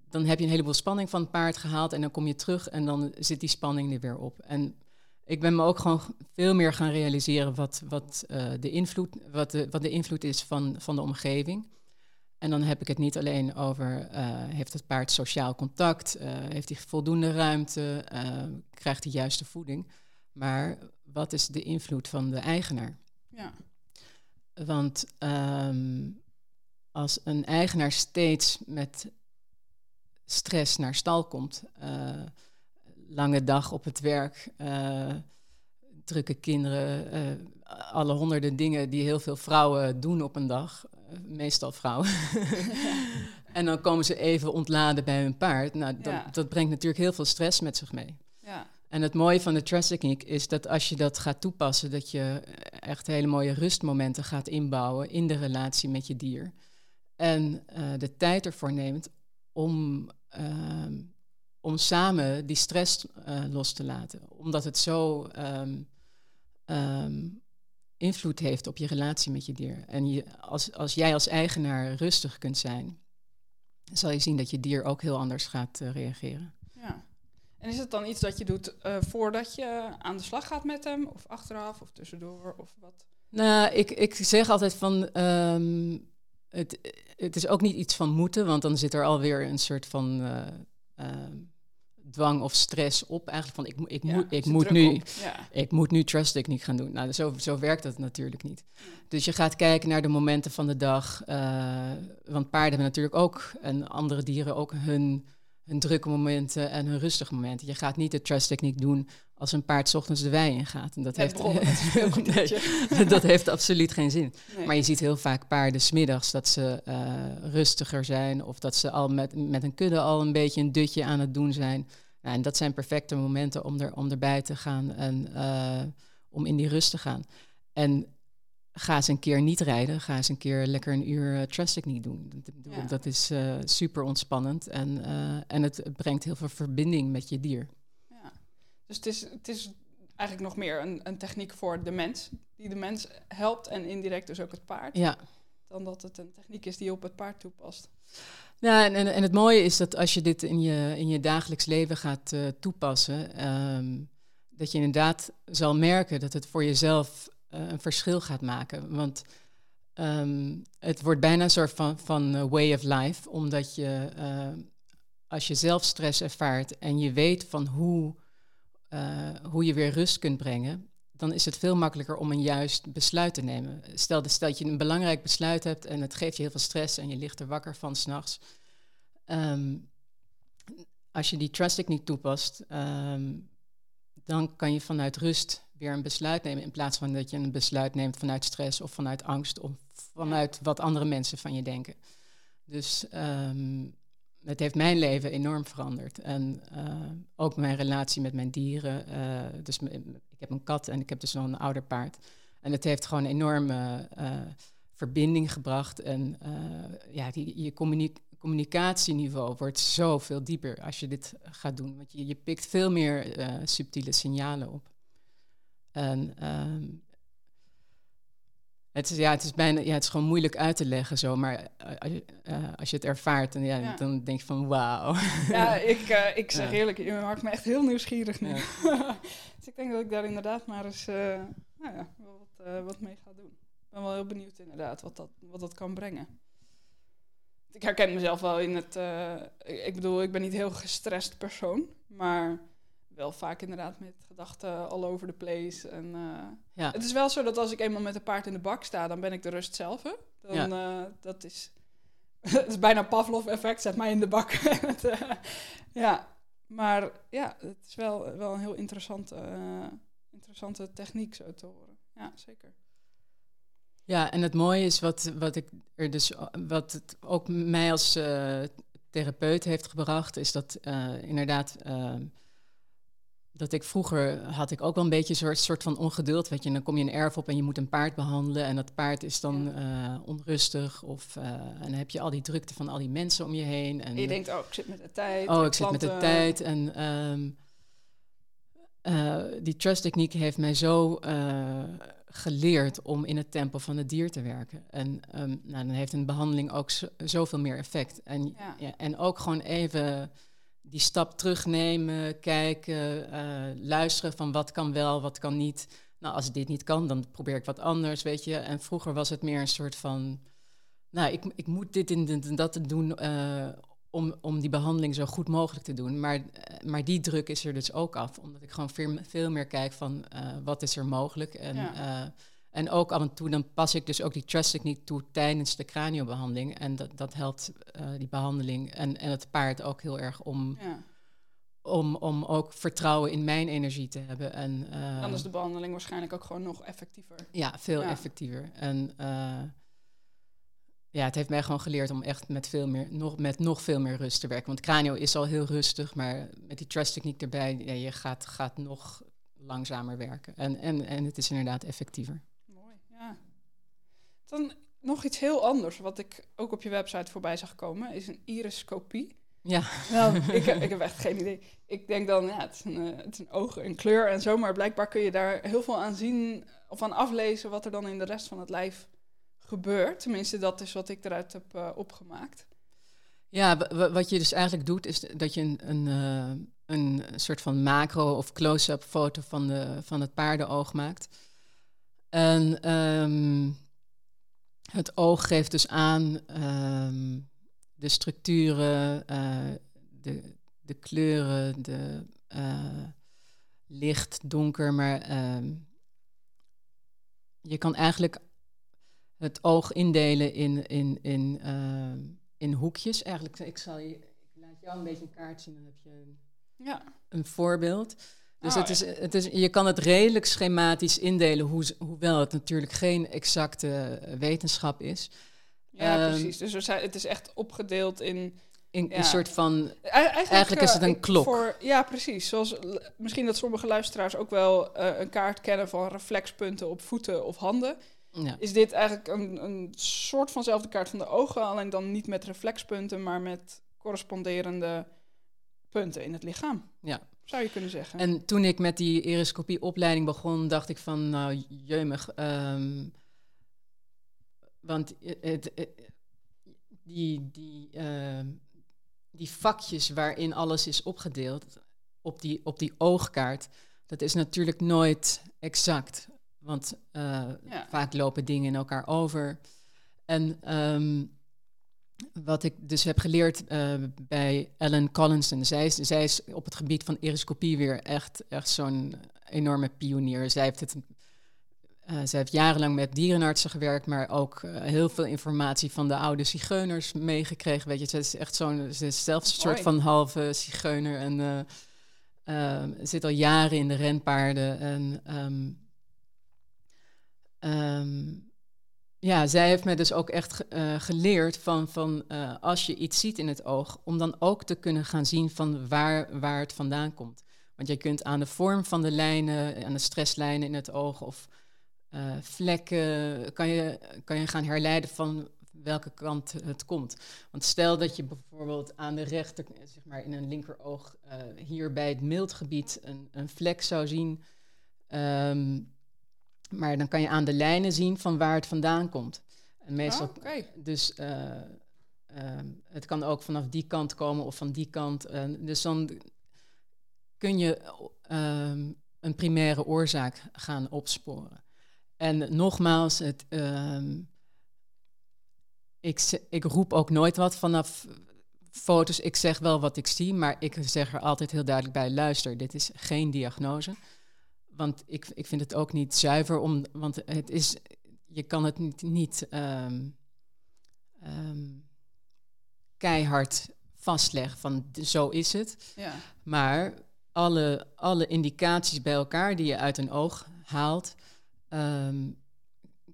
dan heb je een heleboel spanning van het paard gehaald en dan kom je terug en dan zit die spanning er weer op. En ik ben me ook gewoon veel meer gaan realiseren wat, wat, eh, de, invloed, wat, de, wat de invloed is van, van de omgeving. En dan heb ik het niet alleen over, eh, heeft het paard sociaal contact, heeft hij voldoende ruimte, krijgt hij juiste voeding, maar wat is de invloed van de eigenaar? ja, Want ehm, als een eigenaar steeds met stress naar stal komt, eh, lange dag op het werk, eh, drukke kinderen, eh, alle honderden dingen die heel veel vrouwen doen op een dag, meestal vrouwen. en dan komen ze even ontladen bij hun paard. Nou, dat, Ja. dat brengt natuurlijk heel veel stress met zich mee. ja. En het mooie van de trust technique is dat als je dat gaat toepassen, dat je echt hele mooie rustmomenten gaat inbouwen in de relatie met je dier. En uh, de tijd ervoor neemt om, uh, om samen die stress uh, los te laten. Omdat het zo um, um, invloed heeft op je relatie met je dier. En als, als jij als eigenaar rustig kunt zijn, zal je zien dat je dier ook heel anders gaat reageren. En is het dan iets dat je doet uh, voordat je aan de slag gaat met hem, of achteraf, of tussendoor, of wat? Nou, ik, ik zeg altijd van, um, het, het is ook niet iets van moeten, want dan zit er alweer een soort van uh, dwang of stress op. Eigenlijk van, ik, ik, ja, moet, ik, moet, nu, ja. ik moet nu trust techniek gaan doen. Nou, zo, zo werkt dat natuurlijk niet. Dus je gaat kijken naar de momenten van de dag. Uh, want paarden hebben natuurlijk ook, en andere dieren ook, hun, hun drukke momenten en hun rustige momenten. Je gaat niet de trust techniek doen als een paard 's ochtends de wei ingaat. En dat, heeft, nee, dat heeft absoluut geen zin. Nee. Maar je ziet heel vaak paarden smiddags dat ze uh, rustiger zijn... of dat ze al met, met een kudde al een beetje een dutje aan het doen zijn. Nou, en dat zijn perfecte momenten om, er, om erbij te gaan en uh, om in die rust te gaan. En ga eens een keer niet rijden. Ga eens een keer lekker een uur uh, trust niet doen. Ja. Dat is uh, super ontspannend en, uh, en het brengt heel veel verbinding met je dier. Ja. Dus het is, het is eigenlijk nog meer een, een techniek voor de mens, die de mens helpt en indirect dus ook het paard. Ja. Dan dat het een techniek is die op het paard toepast. Ja, en, en, en het mooie is dat als je dit in je, in je dagelijks leven gaat uh, toepassen, um, dat je inderdaad zal merken dat het voor jezelf een verschil gaat maken. Want um, het wordt bijna een soort van, van uh, way of life, omdat je als je zelf stress ervaart en je weet van hoe, hoe je weer rust kunt brengen, dan is het veel makkelijker om een juist besluit te nemen. Stel, stel dat je een belangrijk besluit hebt en het geeft je heel veel stress en je ligt er wakker van s'nachts. Um, als je die trust techniek toepast, um, dan kan je vanuit rust weer een besluit nemen in plaats van dat je een besluit neemt vanuit stress of vanuit angst of vanuit wat andere mensen van je denken. Dus um, het heeft mijn leven enorm veranderd. En uh, ook mijn relatie met mijn dieren. Uh, dus ik heb een kat en ik heb dus nog een ouder paard. En het heeft gewoon een enorme uh, verbinding gebracht. En ja, die, je communica communicatieniveau wordt zoveel dieper als je dit gaat doen. Want je, je pikt veel meer subtiele signalen op. En um, het is, ja, het is bijna, ja, het is gewoon moeilijk uit te leggen zo, maar als je, uh, als je het ervaart, dan, ja, ja. dan denk je van wauw. Ja, ik, uh, ik zeg ja. eerlijk, je maakt me echt heel nieuwsgierig nu. Ja. dus ik denk dat ik daar inderdaad maar eens uh, nou ja, wat, wat mee ga doen. Ik ben wel heel benieuwd inderdaad wat dat, wat dat kan brengen. Ik herken mezelf wel in het, ik bedoel, ik ben niet heel gestrest persoon, maar wel vaak inderdaad met gedachten all over the place. En, uh, ja. Het is wel zo dat als ik eenmaal met een paard in de bak sta, dan ben ik de rust zelf. Hè? Dan, ja. uh, dat is, het is bijna Pavlov-effect, zet mij in de bak. het, uh, ja, maar ja, het is wel, wel een heel interessante, interessante techniek zo te horen. Ja, zeker. Ja, en het mooie is wat, wat ik er dus, wat het ook mij als therapeut heeft gebracht, is dat inderdaad dat ik vroeger had ik ook wel een beetje een soort, soort van ongeduld. Weet je, dan kom je een erf op en je moet een paard behandelen. En dat paard is dan ja. uh, onrustig. Of, uh, en dan heb je al die drukte van al die mensen om je heen. En, je denkt, oh, ik zit met de tijd. Oh, ik zit met de tijd. En um, uh, die trust techniek heeft mij zo geleerd om in het tempo van het dier te werken. En um, nou, dan heeft een behandeling ook zo, zoveel meer effect. En, ja. Ja, en ook gewoon even die stap terugnemen, kijken, uh, luisteren van wat kan wel, wat kan niet. Nou, als dit niet kan, dan probeer ik wat anders, weet je. En vroeger was het meer een soort van, nou, ik, ik moet dit en dat doen uh, om, om die behandeling zo goed mogelijk te doen. Maar, uh, maar die druk is er dus ook af, omdat ik gewoon veel, veel meer kijk van wat is er mogelijk. En, ja. En ook af en toe dan pas ik dus ook die trust techniek toe tijdens de craniobehandeling. En dat, dat helpt uh, die behandeling en, en het paard ook heel erg om, ja. om, om ook vertrouwen in mijn energie te hebben. En, uh, dan is de behandeling waarschijnlijk ook gewoon nog effectiever. Ja, veel ja. effectiever. En uh, ja, het heeft mij gewoon geleerd om echt met, veel meer, nog, met nog veel meer rust te werken. Want cranio is al heel rustig, maar met die trust techniek erbij, ja, je gaat, gaat nog langzamer werken. En, en, en het is inderdaad effectiever. Dan nog iets heel anders, wat ik ook op je website voorbij zag komen, is een iriscopie. Ja. Nou, ik, ik heb echt geen idee. Ik denk dan, ja, het is, een, uh, het is een oog, een kleur en zo, maar blijkbaar kun je daar heel veel aan zien of aan aflezen wat er dan in de rest van het lijf gebeurt. Tenminste, dat is wat ik eruit heb uh, opgemaakt. Ja, wat je dus eigenlijk doet, is dat je een, een, uh, een soort van macro- of close-up foto van, de, van het paardenoog maakt. En um, het oog geeft dus aan um, de structuren, uh, de, de kleuren, de licht, donker, maar um, je kan eigenlijk het oog indelen in, in, in, uh, in hoekjes. Eigenlijk, ik zal je, ik laat jou een beetje een kaart zien, dan heb je een, ja. een voorbeeld. Dus oh, het is, het is, je kan het redelijk schematisch indelen, hoe, hoewel het natuurlijk geen exacte wetenschap is. Ja, um, precies. Dus zijn, het is echt opgedeeld in... In ja. een soort van. Eigenlijk, eigenlijk is het een uh, klok. Voor, ja, precies. Zoals misschien dat sommige luisteraars ook wel uh, een kaart kennen van reflexpunten op voeten of handen. Ja. Is dit eigenlijk een, een soort vanzelfde kaart van de ogen, alleen dan niet met reflexpunten, maar met corresponderende punten in het lichaam? Ja. Zou je kunnen zeggen. En toen ik met die iriscopie-opleiding begon, dacht ik van, nou, jeumig. Um, want het, het, het, die, die, uh, die vakjes waarin alles is opgedeeld op die, op die oogkaart, dat is natuurlijk nooit exact. Want uh, ja. vaak lopen dingen in elkaar over. En um, wat ik dus heb geleerd uh, bij Ellen Collinson, zij is, zij is op het gebied van eroscopie weer echt, echt zo'n enorme pionier. Zij heeft, het, uh, zij heeft jarenlang met dierenartsen gewerkt, maar ook uh, heel veel informatie van de oude zigeuners meegekregen. Weet je, ze is echt zo'n, ze is zelfs een soort van halve zigeuner en uh, zit al jaren in de renpaarden. En um, Um, ja, zij heeft me dus ook echt uh, geleerd van, van uh, als je iets ziet in het oog, om dan ook te kunnen gaan zien van waar, waar het vandaan komt. Want je kunt aan de vorm van de lijnen, aan de stresslijnen in het oog of uh, vlekken, kan je, kan je gaan herleiden van welke kant het komt. Want stel dat je bijvoorbeeld aan de rechter, zeg maar in een linkeroog, hier bij het mildgebied een, een vlek zou zien. Um, maar dan kan je aan de lijnen zien van waar het vandaan komt. En meestal, oh, okay. dus uh, uh, het kan ook vanaf die kant komen of van die kant. Uh, dus dan kun je um, een primaire oorzaak gaan opsporen. En nogmaals, het, um, ik, ik roep ook nooit wat vanaf foto's. Ik zeg wel wat ik zie, maar ik zeg er altijd heel duidelijk bij: luister, dit is geen diagnose want ik, ik vind het ook niet zuiver om, want het is, je kan het niet, niet um, um, keihard vastleggen van zo is het. Ja. Maar alle, alle indicaties bij elkaar die je uit een oog haalt, um,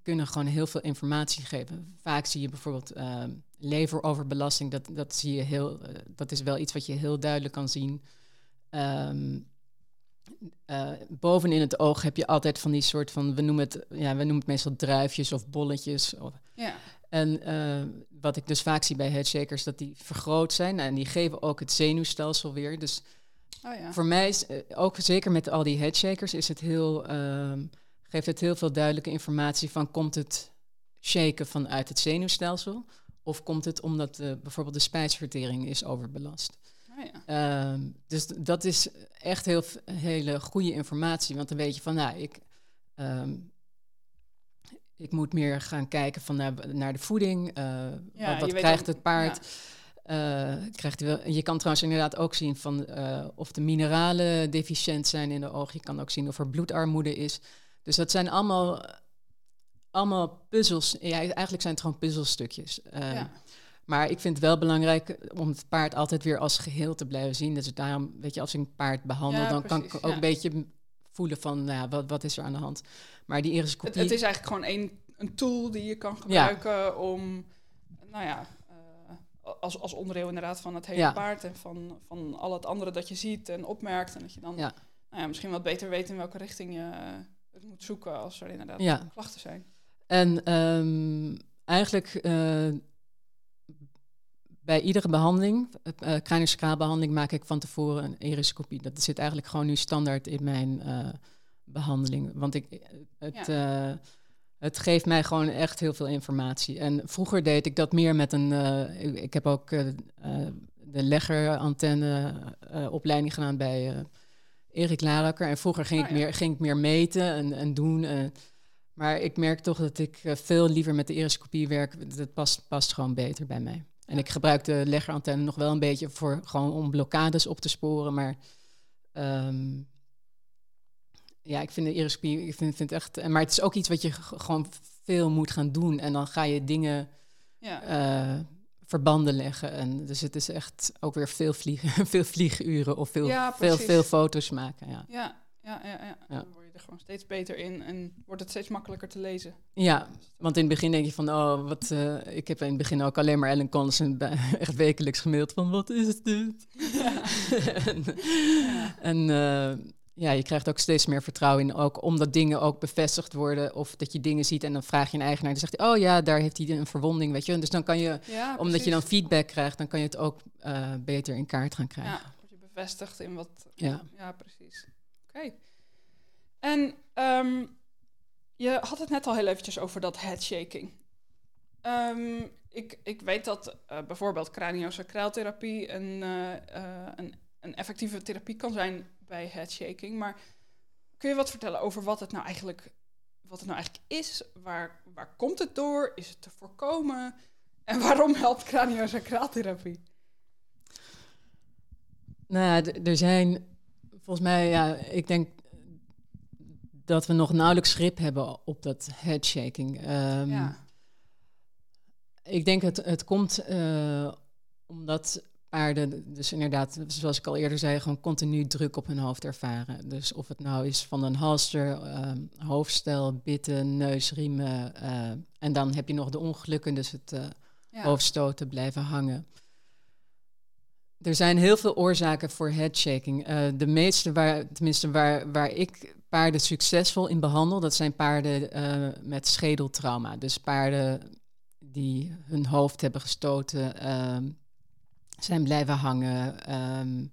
kunnen gewoon heel veel informatie geven. Vaak zie je bijvoorbeeld leveroverbelasting, dat, dat zie je heel, uh, dat is wel iets wat je heel duidelijk kan zien. Uh, bovenin het oog heb je altijd van die soort van, we noemen het, ja, we noemen het meestal druifjes of bolletjes. Of, ja. En uh, wat ik dus vaak zie bij headshakers, dat die vergroot zijn en die geven ook het zenuwstelsel weer. Dus oh ja. voor mij is, uh, ook zeker met al die headshakers, is het heel, geeft het heel veel duidelijke informatie van, komt het shaken vanuit het zenuwstelsel? Of komt het omdat bijvoorbeeld de spijsvertering is overbelast? Oh ja. Um, dus dat is echt heel hele goede informatie. Want dan weet je van, nou, ik, um, ik moet meer gaan kijken van naar, naar de voeding. Uh, ja, wat wat krijgt het paard? Ja. Uh, krijgt hij wel, je kan trouwens inderdaad ook zien van uh, of de mineralen deficiënt zijn in de oog. Je kan ook zien of er bloedarmoede is. Dus dat zijn allemaal, allemaal puzzels. Ja, eigenlijk zijn het gewoon puzzelstukjes. ja. Maar ik vind het wel belangrijk om het paard altijd weer als geheel te blijven zien. Dus daarom, weet je, als ik een paard behandel, ja, dan precies, kan ik ook ja. een beetje voelen van, nou ja, wat, wat is er aan de hand. Maar die Het, iriscopie... het is eigenlijk gewoon een, een tool die je kan gebruiken om nou ja, uh, als, als onderdeel inderdaad van het hele paard en van, van al het andere dat je ziet en opmerkt. En dat je dan. Nou ja, misschien wat beter weet in welke richting je het moet zoeken als er inderdaad klachten zijn. En um, eigenlijk uh, bij iedere behandeling, uh, craniosacraalbehandeling, maak ik van tevoren een iriscopie. Dat zit eigenlijk gewoon nu standaard in mijn uh, behandeling. Want ik, het, ja. het geeft mij gewoon echt heel veel informatie. En vroeger deed ik dat meer met een... ik heb ook de leggerantenne opleiding gedaan bij Erik Larakker. En vroeger ging, oh, ik, meer, ging ik meer meten en, en doen. maar ik merk toch dat ik veel liever met de iriscopie werk. Dat past, past gewoon beter bij mij. En ik gebruik de leggerantenne nog wel een beetje voor gewoon om blokkades op te sporen. Maar um, ja, ik vind de iriscopie, ik vind, vind het echt. Maar het is ook iets wat je gewoon veel moet gaan doen. En dan ga je dingen ja. Uh, verbanden leggen. En dus het is echt ook weer veel vliegen, veel vlieguren of veel, ja, veel, veel foto's maken. Ja. Ja, ja, ja, ja. Er gewoon steeds beter in en wordt het steeds makkelijker te lezen. Ja, want in het begin denk je van, oh, wat, uh, ik heb in het begin ook alleen maar Ellen Collison echt wekelijks gemaild van, wat is dit? Ja. en ja. en uh, ja, je krijgt ook steeds meer vertrouwen in, ook omdat dingen ook bevestigd worden of dat je dingen ziet en dan vraag je een eigenaar en dan zegt hij, oh ja, daar heeft hij een verwonding, weet je. Dus dan kan je, ja, omdat je dan feedback krijgt, dan kan je het ook uh, beter in kaart gaan krijgen. Ja, word je bevestigd in wat, ja, ja precies. Oké. En um, je had het net al heel eventjes over dat headshaking. Um, ik, ik weet dat uh, bijvoorbeeld craniosacraaltherapie een, uh, uh, een, een effectieve therapie kan zijn bij headshaking. Maar kun je wat vertellen over wat het nou eigenlijk, wat het nou eigenlijk is? Waar, waar komt het door? Is het te voorkomen? En waarom helpt craniosacraaltherapie? Nou er zijn volgens mij, ja, ik denk dat we nog nauwelijks grip hebben op dat headshaking. Um, ja. Ik denk het, het komt uh, omdat paarden, dus inderdaad, zoals ik al eerder zei, gewoon continu druk op hun hoofd ervaren. Dus of het nou is van een halster, um, hoofdstel, bitten, neusriemen. Uh, en dan heb je nog de ongelukken, dus het uh, ja. hoofdstoten blijven hangen. Er zijn heel veel oorzaken voor headshaking. Uh, de meeste, waar, tenminste waar, waar ik paarden succesvol in behandel, dat zijn paarden uh, met schedeltrauma. Dus paarden die hun hoofd hebben gestoten, um, zijn blijven hangen, um,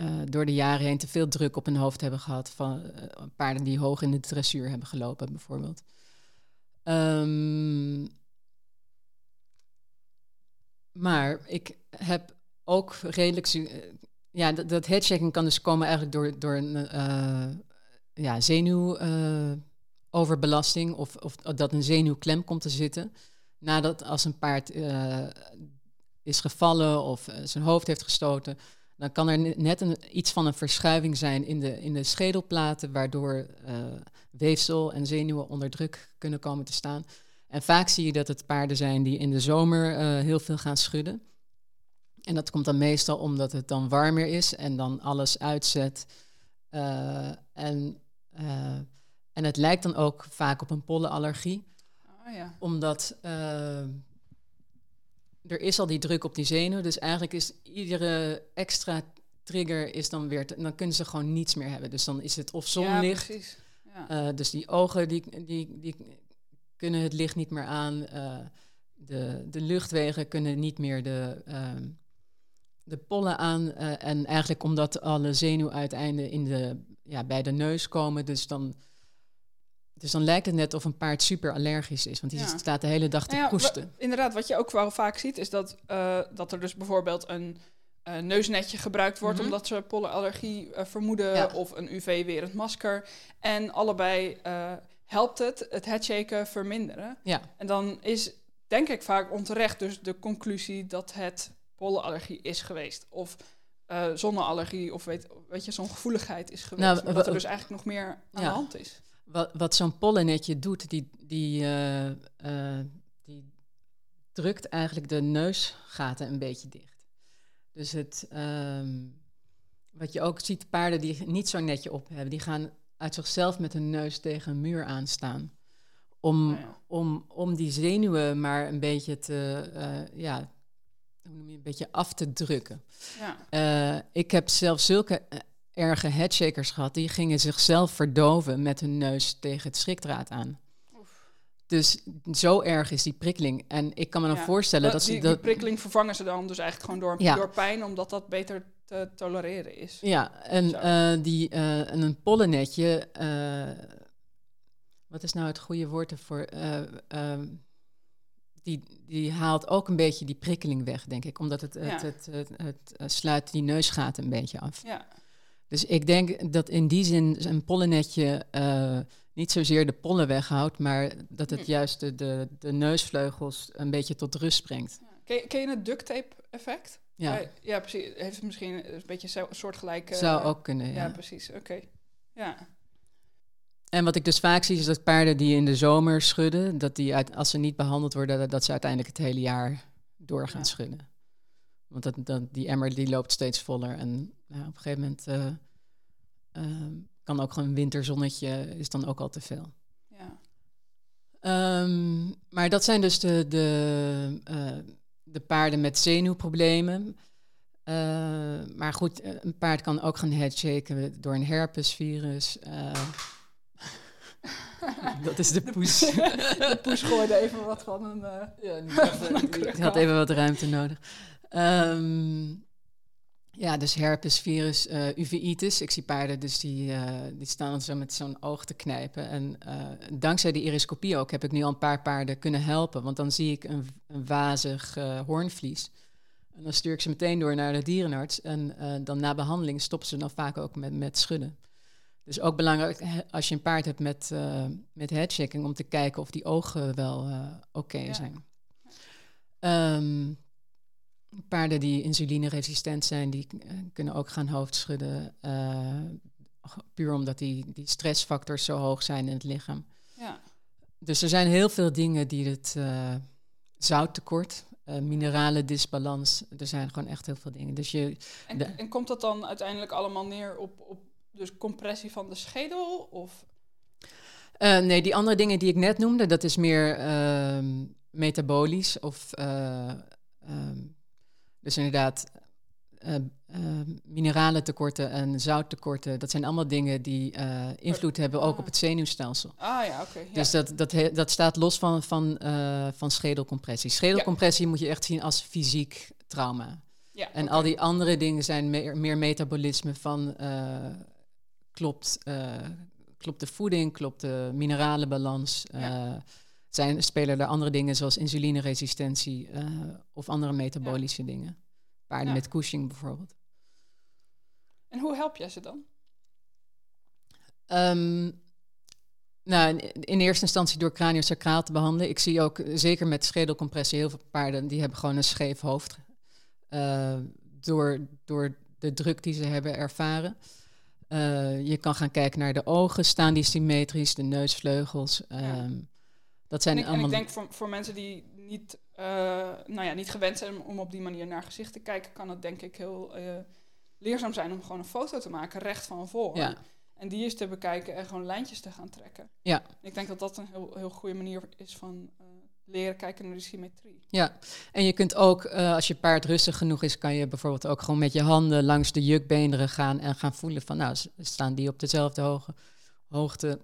uh, door de jaren heen te veel druk op hun hoofd hebben gehad. Van paarden die hoog in de dressuur hebben gelopen, bijvoorbeeld. Um, maar ik heb ook redelijk. Ja, dat, dat kan dus komen eigenlijk door, door een ja, zenuwoverbelasting uh, of, of dat een zenuwklem komt te zitten. Nadat als een paard is gevallen of zijn hoofd heeft gestoten, dan kan er net een, iets van een verschuiving zijn in de, in de schedelplaten, waardoor weefsel en zenuwen onder druk kunnen komen te staan. En vaak zie je dat het paarden zijn die in de zomer heel veel gaan schudden. En dat komt dan meestal omdat het dan warmer is en dan alles uitzet. en uh, en het lijkt dan ook vaak op een pollenallergie. Oh, ja. Omdat uh, er is al die druk op die zenuw. Dus eigenlijk is iedere extra trigger is dan weer... dan kunnen ze gewoon niets meer hebben. Dus dan is het of zonlicht. Ja, precies. Ja. Dus die ogen die, die, die kunnen het licht niet meer aan. de, de luchtwegen kunnen niet meer de, ehm, de pollen aan. en eigenlijk omdat alle zenuwuiteinden in de ja, bij de neus komen. Dus dan, dus dan lijkt het net of een paard super allergisch is. Want die staat de hele dag te nou ja, Inderdaad, wat je ook wel vaak ziet, is dat, uh, dat er dus bijvoorbeeld een uh, neusnetje gebruikt wordt... Mhm. omdat ze pollenallergie uh, vermoeden of een UV-werend masker. En allebei helpt het het headshaken verminderen. Ja. En dan is, denk ik vaak onterecht dus de conclusie dat het pollenallergie is geweest. Of uh, zonneallergie of weet, weet je, zo'n gevoeligheid is geweest. Nou, wat er dus eigenlijk nog meer aan de hand is. Wat, wat zo'n pollennetje doet, die, die, uh, uh, die drukt eigenlijk de neusgaten een beetje dicht. Dus het, um, wat je ook ziet, paarden die niet zo'n netje op hebben, die gaan uit zichzelf met hun neus tegen een muur aanstaan. Om, Oh ja. om, om die zenuwen maar een beetje te, eh, ja, hoe noem je, een beetje af te drukken. Ja. Eh, ik heb zelf zulke eh, erge headshakers gehad, die gingen zichzelf verdoven met hun neus tegen het schrikdraad aan. Dus zo erg is die prikkeling. En ik kan me dan Ja. voorstellen dat, die, ze die dat. prikkeling vervangen ze dan dus eigenlijk gewoon door, Ja. door pijn, omdat dat beter te tolereren is. Ja, en eh, die, en een pollennetje. eh, wat is nou het goede woord ervoor? Die, die haalt ook een beetje die prikkeling weg, denk ik. Omdat het, het, Ja. het, het, het, sluit die neusgaten een beetje af. Ja, Dus ik denk dat in die zin een pollennetje eh, niet zozeer de pollen weghoudt, maar dat het Hm. juist de, de, de neusvleugels een beetje tot rust brengt. ja. Ken, je- ken je het duct tape effect? Ja, ja, precies. Heeft het misschien een beetje soortgelijk... eh, zou ook kunnen. Ja, Ja. precies. Oké. Ja. En wat ik dus vaak zie is dat paarden die in de zomer schudden, dat die uit, als ze niet behandeld worden, dat, ze uiteindelijk het hele jaar door gaan Ja. schudden. Want dat, dat, die emmer die loopt steeds voller en ja, op een gegeven moment eh, ehm, kan ook gewoon een winterzonnetje is dan ook al te veel. ja. Ehm, maar dat zijn dus de, de, eh, de paarden met zenuwproblemen. Eh, maar goed, een paard kan ook gaan headshaken door een herpesvirus. dat is de poes. De poes gooide even wat van een... eh, Ja, een die had even wat ruimte nodig. Ehm, ja, dus herpesvirus, eh uveitis. Ik zie paarden, dus die, eh, die staan dan zo met zo'n oog te knijpen. En eh, dankzij die iriscopie ook heb ik nu al een paar paarden kunnen helpen. Want dan zie ik een, een wazig eh, hoornvlies. En dan stuur ik ze meteen door naar de dierenarts. En eh, dan na behandeling stoppen ze dan vaak ook met, met schudden. Dus ook belangrijk als je een paard hebt met, eh met headshaking... om te kijken of die ogen wel eh, oké Ja. zijn. Ehm, paarden die insulineresistent zijn, die eh, kunnen ook gaan hoofdschudden. puur omdat die, die stressfactors zo hoog zijn in het lichaam. ja. Dus er zijn heel veel dingen die het zouttekort, mineralen disbalans, er zijn gewoon echt heel veel dingen. Dus je, En, De- en komt dat dan uiteindelijk allemaal neer op, op dus compressie van de schedel? Of... Eh, nee, die andere dingen die ik net noemde, dat is meer ehm, metabolisch of eh, ehm, dus inderdaad eh eh, mineralentekorten en zouttekorten. Dat zijn allemaal dingen die invloed hebben ook Ah. op het zenuwstelsel. Ah ja, oké. ja. Dus dat, dat, he- dat staat los van, van, van schedelcompressie. Schedelcompressie moet je echt zien als fysiek trauma. ja, En al die andere dingen zijn meer, meer metabolisme van klopt, eh, klopt de voeding, klopt de mineralenbalans. Ja. eh, zijn, spelen er andere dingen zoals insulineresistentie eh, of andere metabolische dingen. Paarden met Cushing bijvoorbeeld. En hoe help jij ze dan? Ehm, nou, in, eerste instantie door craniosacraal te behandelen. Ik zie ook, zeker met schedelcompressie, heel veel paarden die hebben gewoon een scheef hoofd. Eh, door, door de druk die ze hebben ervaren. Eh, je kan gaan kijken naar de ogen, staan die symmetrisch, de neusvleugels. ehm, dat zijn En ik, en allemaal... ik denk voor, voor mensen die niet, eh, nou ja, niet gewend zijn om op die manier naar gezicht te kijken, kan het denk ik heel eh, leerzaam zijn om gewoon een foto te maken recht van voor. Ja. En die eens te bekijken en gewoon lijntjes te gaan trekken. Ja. Ik denk dat dat een heel, heel goede manier is van leren kijken naar de symmetrie. Ja, en je kunt ook, eh, als je paard rustig genoeg is, kan je bijvoorbeeld ook gewoon met je handen langs de jukbeenderen gaan en gaan voelen van, nou, staan die op dezelfde hoge, hoogte.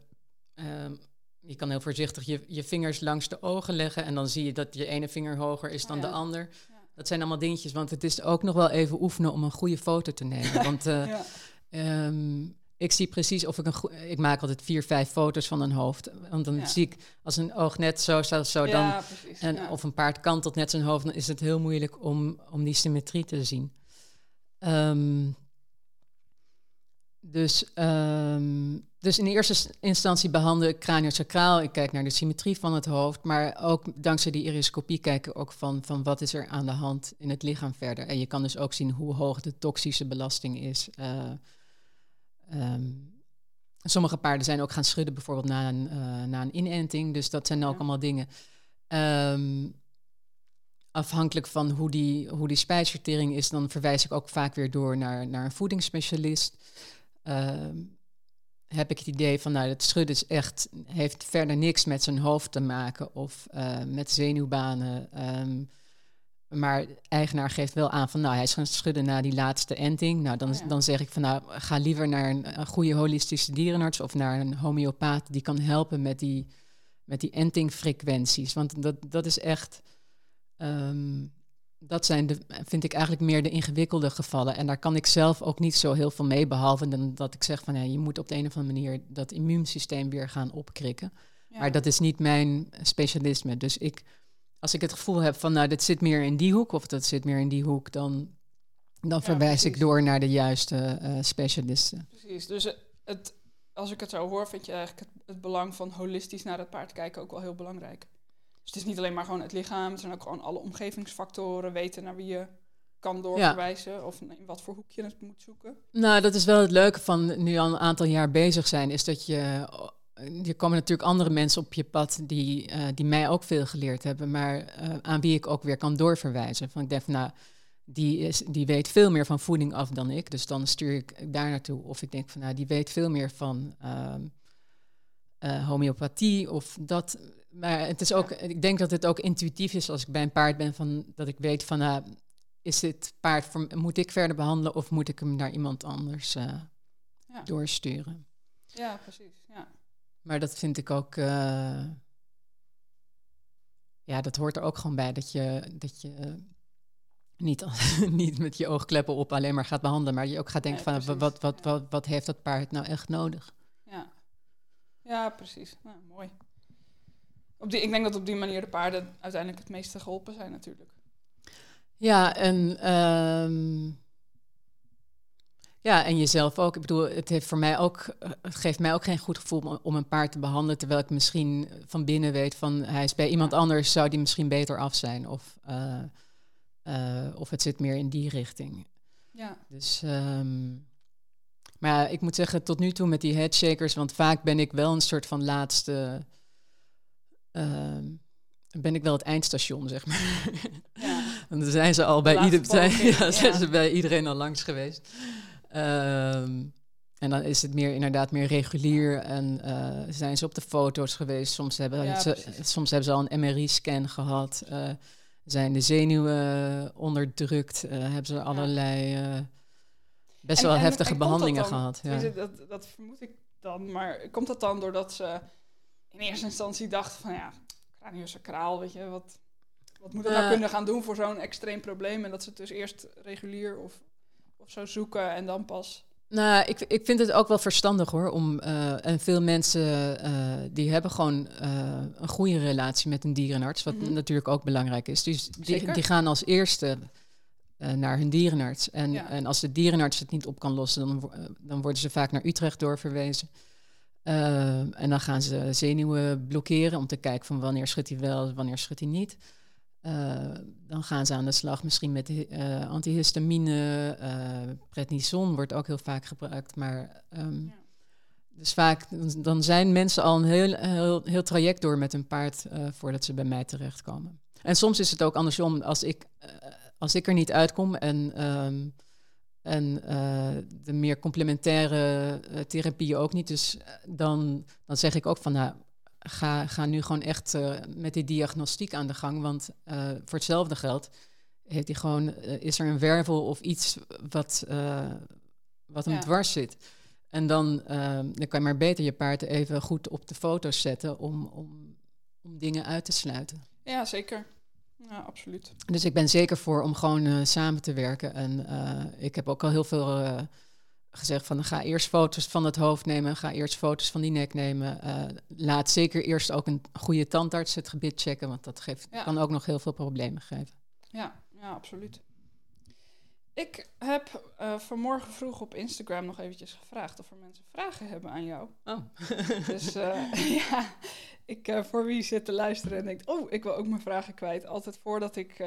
Ehm, je kan heel voorzichtig je, je vingers langs de ogen leggen en dan zie je dat je ene vinger hoger is dan ja. de ander. Ja. Dat zijn allemaal dingetjes, want het is ook nog wel even oefenen om een goede foto te nemen. Want eh, Ja. Ik zie precies of ik een Ik maak altijd vier, vijf foto's van een hoofd. Want dan Ja. zie ik als een oog net zo staat of zo, dan ja, precies. en ja. of een paard kantelt net zijn hoofd, dan is het heel moeilijk om, om die symmetrie te zien. Ehm, dus, ehm, dus in eerste instantie behandel ik craniosacraal. Ik kijk naar de symmetrie van het hoofd. Maar ook dankzij die iriscopie kijken ook van, van wat is er aan de hand in het lichaam verder. En je kan dus ook zien hoe hoog de toxische belasting is. Eh, ehm, sommige paarden zijn ook gaan schudden bijvoorbeeld na een, eh, na een inenting. Dus dat zijn ook Ja. allemaal dingen. Ehm, afhankelijk van hoe die, hoe die spijsvertering is, dan verwijs ik ook vaak weer door naar, naar een voedingsspecialist. Ehm, heb ik het idee van, nou, het schudden is echt, heeft verder niks met zijn hoofd te maken of uh, met zenuwbanen. Um, maar de eigenaar geeft wel aan van, nou, hij is gaan schudden na die laatste enting. Nou, dan, dan zeg ik van, nou, ga liever naar een, een, goede holistische dierenarts of naar een homeopaat die kan helpen met die, met die entingfrequenties. Want dat, dat is echt, um, dat zijn, de, vind ik eigenlijk meer de ingewikkelde gevallen. En daar kan ik zelf ook niet zo heel veel mee, behalve dan dat ik zeg van, ja, je moet op de een of andere manier dat immuunsysteem weer gaan opkrikken. Maar dat is niet mijn specialisme. Dus ik als ik het gevoel heb van, nou, dit zit meer in die hoek of dat zit meer in die hoek, dan, dan verwijs ik door naar de juiste uh, specialisten. Precies. Dus het, als ik het zo hoor, vind je eigenlijk het, het, belang van holistisch naar het paard kijken ook wel heel belangrijk. Dus het is niet alleen maar gewoon het lichaam, het zijn ook gewoon alle omgevingsfactoren, weten naar wie je kan doorverwijzen of in wat voor hoek je het moet zoeken. Nou, dat is wel het leuke van nu al een aantal jaar bezig zijn, is dat je er komen natuurlijk andere mensen op je pad die, uh, die mij ook veel geleerd hebben, maar uh, aan wie ik ook weer kan doorverwijzen. Van ik denk nou, die, is, die weet veel meer van voeding af dan ik, dus dan stuur ik daar naartoe. Of ik denk van nou, die weet veel meer van uh, homeopathie of dat. Maar het is ook, ik denk dat het ook intuïtief is als ik bij een paard ben, van, dat ik weet van nou, is dit paard, voor, moet ik verder behandelen of moet ik hem naar iemand anders ja. doorsturen? Ja, precies. Ja. Maar dat vind ik ook. Uh, ja, dat hoort er ook gewoon bij. Dat je, dat je niet, niet met je oogkleppen op alleen maar gaat behandelen. Maar je ook gaat denken: van wat, wat, wat, wat heeft dat paard nou echt nodig? Ja, ja precies. Nou, mooi. Op die, ik denk dat op die manier de paarden uiteindelijk het meeste geholpen zijn, natuurlijk. Ja, en. Um, ja, en jezelf ook. Ik bedoel, het heeft voor mij ook, eh, het geeft mij ook geen goed gevoel om een paard te behandelen, terwijl ik misschien van binnen weet van hij is bij iemand anders, zou die misschien beter af zijn. Of, uh, uh, of het zit meer in die richting. Ja. Dus, um, maar ja, ik moet zeggen, tot nu toe met die headshakers, want vaak ben ik wel een soort van laatste. Uh, ben ik wel het eindstation, zeg maar. Ja. en dan zijn ze al bij, ieder, zijn, ja, zijn ze bij iedereen al langs geweest. Um, en dan is het meer inderdaad meer regulier en uh, zijn ze op de foto's geweest. Soms hebben, ze, soms hebben ze al een MRI-scan gehad. Uh, zijn de zenuwen onderdrukt. Uh, hebben ze allerlei best wel heftige behandelingen gehad. Ja. Dat, dat vermoed ik dan. Maar komt dat dan doordat ze in eerste instantie dachten van ja, craniosacraal, weet je, wat, wat moet ik nou kunnen gaan doen voor zo'n extreem probleem? En dat ze het dus eerst regulier of of zo zoeken en dan pas. Nou, ik, ik vind het ook wel verstandig hoor. Om, uh, en veel mensen uh, die hebben gewoon uh, een goede relatie met een dierenarts, wat mm-hmm. natuurlijk ook belangrijk is. Dus die, die gaan als eerste naar hun dierenarts. En, ja. en als de dierenarts het niet op kan lossen, dan, dan worden ze vaak naar Utrecht doorverwezen. en dan gaan ze zenuwen blokkeren om te kijken van wanneer schudt hij wel, wanneer schudt hij niet. Uh, dan gaan ze aan de slag misschien met uh, antihistamine. Uh, prednison wordt ook heel vaak gebruikt. Maar um, ja. dus vaak dan zijn mensen al een heel, heel, heel traject door met hun paard voordat ze bij mij terechtkomen. En soms is het ook andersom. Als ik, als ik er niet uitkom en, um, en de meer complementaire therapieën ook niet, dus dan, dan zeg ik ook van nou ga, ga nu gewoon echt uh, met die diagnostiek aan de gang. Want uh, voor hetzelfde geld heeft hij gewoon, uh, is er een wervel of iets wat, wat hem ja. dwars zit. En dan, dan kan je maar beter je paard even goed op de foto's zetten om, om, om dingen uit te sluiten. Ja, zeker. Ja, absoluut. Dus ik ben zeker voor om gewoon samen te werken. En ik heb ook al heel veel gezegd van ga eerst foto's van het hoofd nemen, ga eerst foto's van die nek nemen. Uh, laat zeker eerst ook een goede tandarts het gebit checken, want dat geeft, kan ook nog heel veel problemen geven. Ja, ja absoluut. Ik heb uh, vanmorgen vroeg op Instagram nog eventjes gevraagd of er mensen vragen hebben aan jou. Oh. dus uh, ja, ik voor wie zit te luisteren en denkt, oh, ik wil ook mijn vragen kwijt. Altijd voordat ik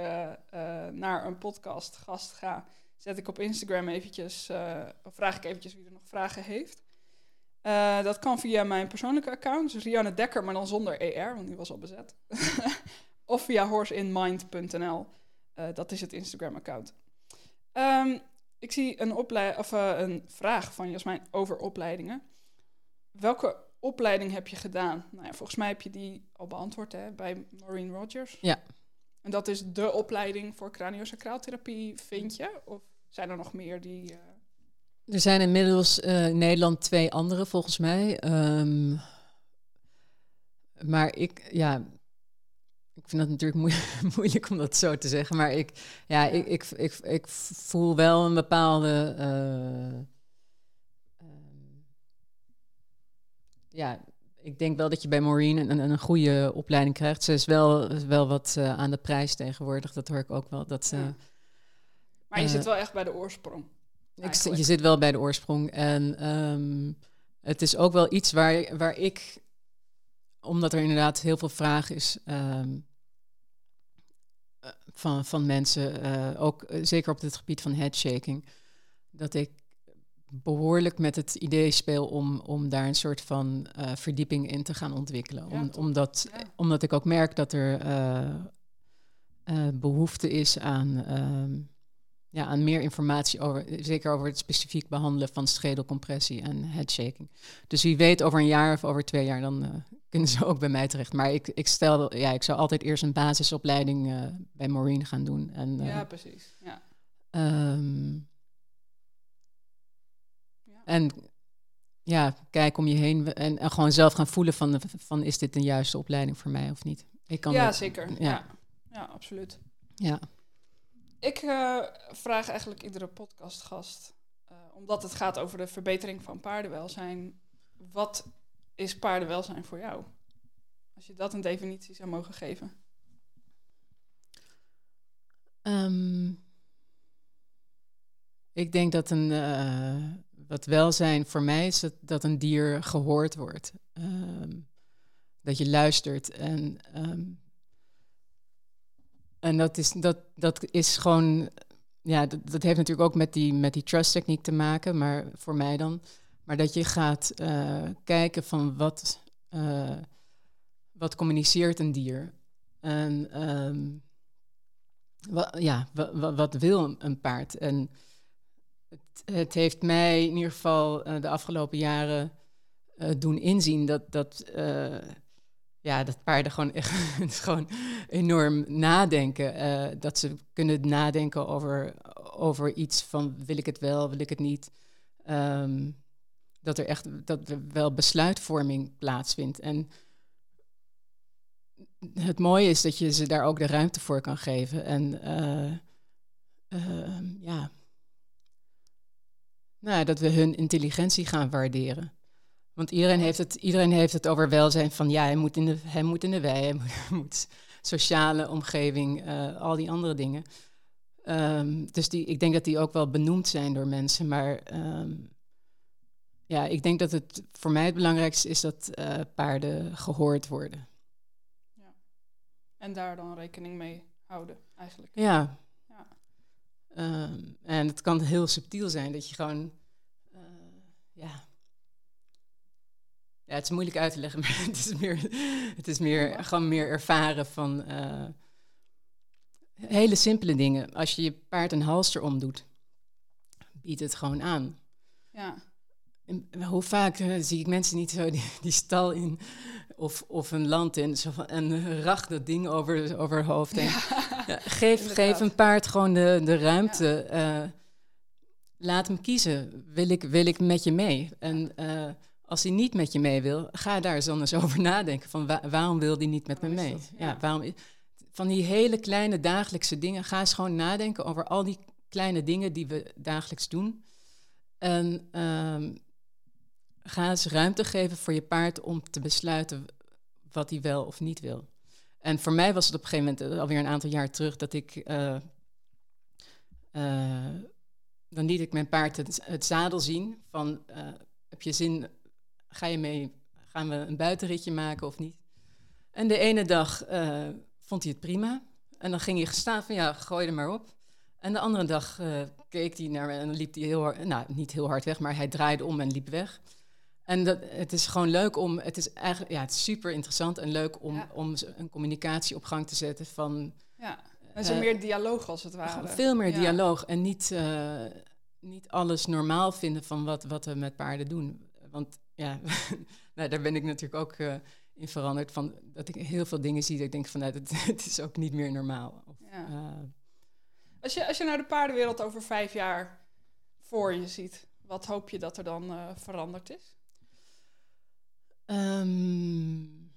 naar een podcast gast ga, zet ik op Instagram eventjes, uh, of vraag ik eventjes wie er nog vragen heeft. Uh, dat kan via mijn persoonlijke account, dus Rianne Dekker, maar dan zonder ER, want die was al bezet. of via horseinmind.nl. Uh, dat is het Instagram-account. Um, ik zie een, of, een vraag van Jasmijn over opleidingen. welke opleiding heb je gedaan? Nou ja, volgens mij heb je die al beantwoord hè, bij Maureen Rogers. Ja. En dat is de opleiding voor craniosacraaltherapie, vind je? Of zijn er nog meer die... Uh... Er zijn inmiddels uh, in Nederland twee andere, volgens mij. Um, maar ik, ja, ik vind dat natuurlijk moeilijk om dat zo te zeggen. Maar ik, ja, Ik, ik, ik, ik voel wel een bepaalde. Uh, ja, ik denk wel dat je bij Maureen een, een, goede opleiding krijgt. Ze is wel, wel wat uh, aan de prijs tegenwoordig. Dat hoor ik ook wel. Dat ze, Maar je zit wel echt bij de oorsprong. Ik, je zit wel bij de oorsprong. En um, het is ook wel iets waar, waar ik omdat er inderdaad heel veel vraag is um, van, van mensen, uh, ook uh, zeker op het gebied van headshaking, dat ik behoorlijk met het idee speel om, om daar een soort van uh, verdieping in te gaan ontwikkelen. Om, omdat, ja. omdat ik ook merk dat er behoefte is aan. Um, ja, aan meer informatie over, zeker over het specifiek behandelen van schedelcompressie en headshaking. Dus wie weet over een jaar of over twee jaar, dan kunnen ze ook bij mij terecht. Maar ik, ik stel, ja, ik zou altijd eerst een basisopleiding bij Maureen gaan doen. En, ja, precies. Ja. Um, ja. En ja, kijk om je heen en, en, gewoon zelf gaan voelen van, van is dit een juiste opleiding voor mij of niet. Ik kan ja, zeker. Ja. ja. Ja, absoluut. Ja. Ik uh, vraag eigenlijk iedere podcastgast, uh, omdat het gaat over de verbetering van paardenwelzijn, wat is paardenwelzijn voor jou? Als je dat een definitie zou mogen geven. Um, ik denk dat een, uh, wat welzijn voor mij is dat, dat een dier gehoord wordt. Um, dat je luistert en um, en dat is, dat, dat is gewoon, ja, dat, dat heeft natuurlijk ook met die, met die trust techniek te maken, maar voor mij dan. Maar dat je gaat uh, kijken van wat, uh, wat communiceert een dier. En um, wat, ja, wat, wat wil een paard? En het, heeft mij in ieder geval uh, de afgelopen jaren doen inzien dat, dat ja, dat paarden gewoon echt gewoon enorm nadenken. Dat ze kunnen nadenken over, over iets van wil ik het wel, wil ik het niet. Um, dat er echt dat wel besluitvorming plaatsvindt. En het mooie is dat je ze daar ook de ruimte voor kan geven. En uh, ja, nou, dat we hun intelligentie gaan waarderen. Want iedereen heeft het, iedereen heeft het over welzijn van ja, hij moet in de, hij moet in de wei, hij moet, moet sociale omgeving, uh, al die andere dingen. Um, dus die, ik denk dat die ook wel benoemd zijn door mensen. Maar um, ja, ik denk dat het voor mij het belangrijkste is dat uh, paarden gehoord worden. Ja. En daar dan rekening mee houden, eigenlijk. Ja. Um, en het kan heel subtiel zijn dat je gewoon, uh, ja, ja, het is moeilijk uit te leggen, maar het is meer, het is meer gewoon meer ervaren van uh, hele simpele dingen. Als je je paard een halster omdoet, biedt het gewoon aan. Ja. En hoe vaak uh, zie ik mensen niet zo die, die, stal in of, of een land in zo van, en rach dat ding over, over het hoofd. Ja, ja, geef, geef een paard gewoon de, de ruimte. Ja. Uh, laat hem kiezen. Wil ik, wil ik met je mee? En als hij niet met je mee wil, ga daar eens dan eens over nadenken. Van waarom wil hij niet met me mee? Ja. waarom, van die hele kleine dagelijkse dingen, ga eens gewoon nadenken over al die kleine dingen die we dagelijks doen. En um, ga eens ruimte geven voor je paard om te besluiten wat hij wel of niet wil. En voor mij was het op een gegeven moment, eh, alweer een aantal jaar terug, dat ik. Uh, uh, dan liet ik mijn paard het, zadel zien van. heb je zin ga je mee, gaan we een buitenritje maken of niet? En de ene dag vond hij het prima. En dan ging hij staan van ja, gooi er maar op. En de andere dag keek hij naar me en liep hij heel hard, nou niet heel hard weg, maar hij draaide om en liep weg. En dat, het is gewoon leuk om, het is eigenlijk, ja, het is super interessant en leuk om, ja. om een communicatie op gang te zetten van... Ja, en zo uh, meer dialoog als het ware. Veel meer ja. dialoog en niet, uh, niet alles normaal vinden van wat, wat we met paarden doen. Want ja, nou, daar ben ik natuurlijk ook uh, in veranderd. Van, dat ik heel veel dingen zie dat ik denk van, nou, het, het is ook niet meer normaal. Of, ja. als, je, als je naar de paardenwereld over vijf jaar voor je ziet, wat hoop je dat er dan veranderd is? Um,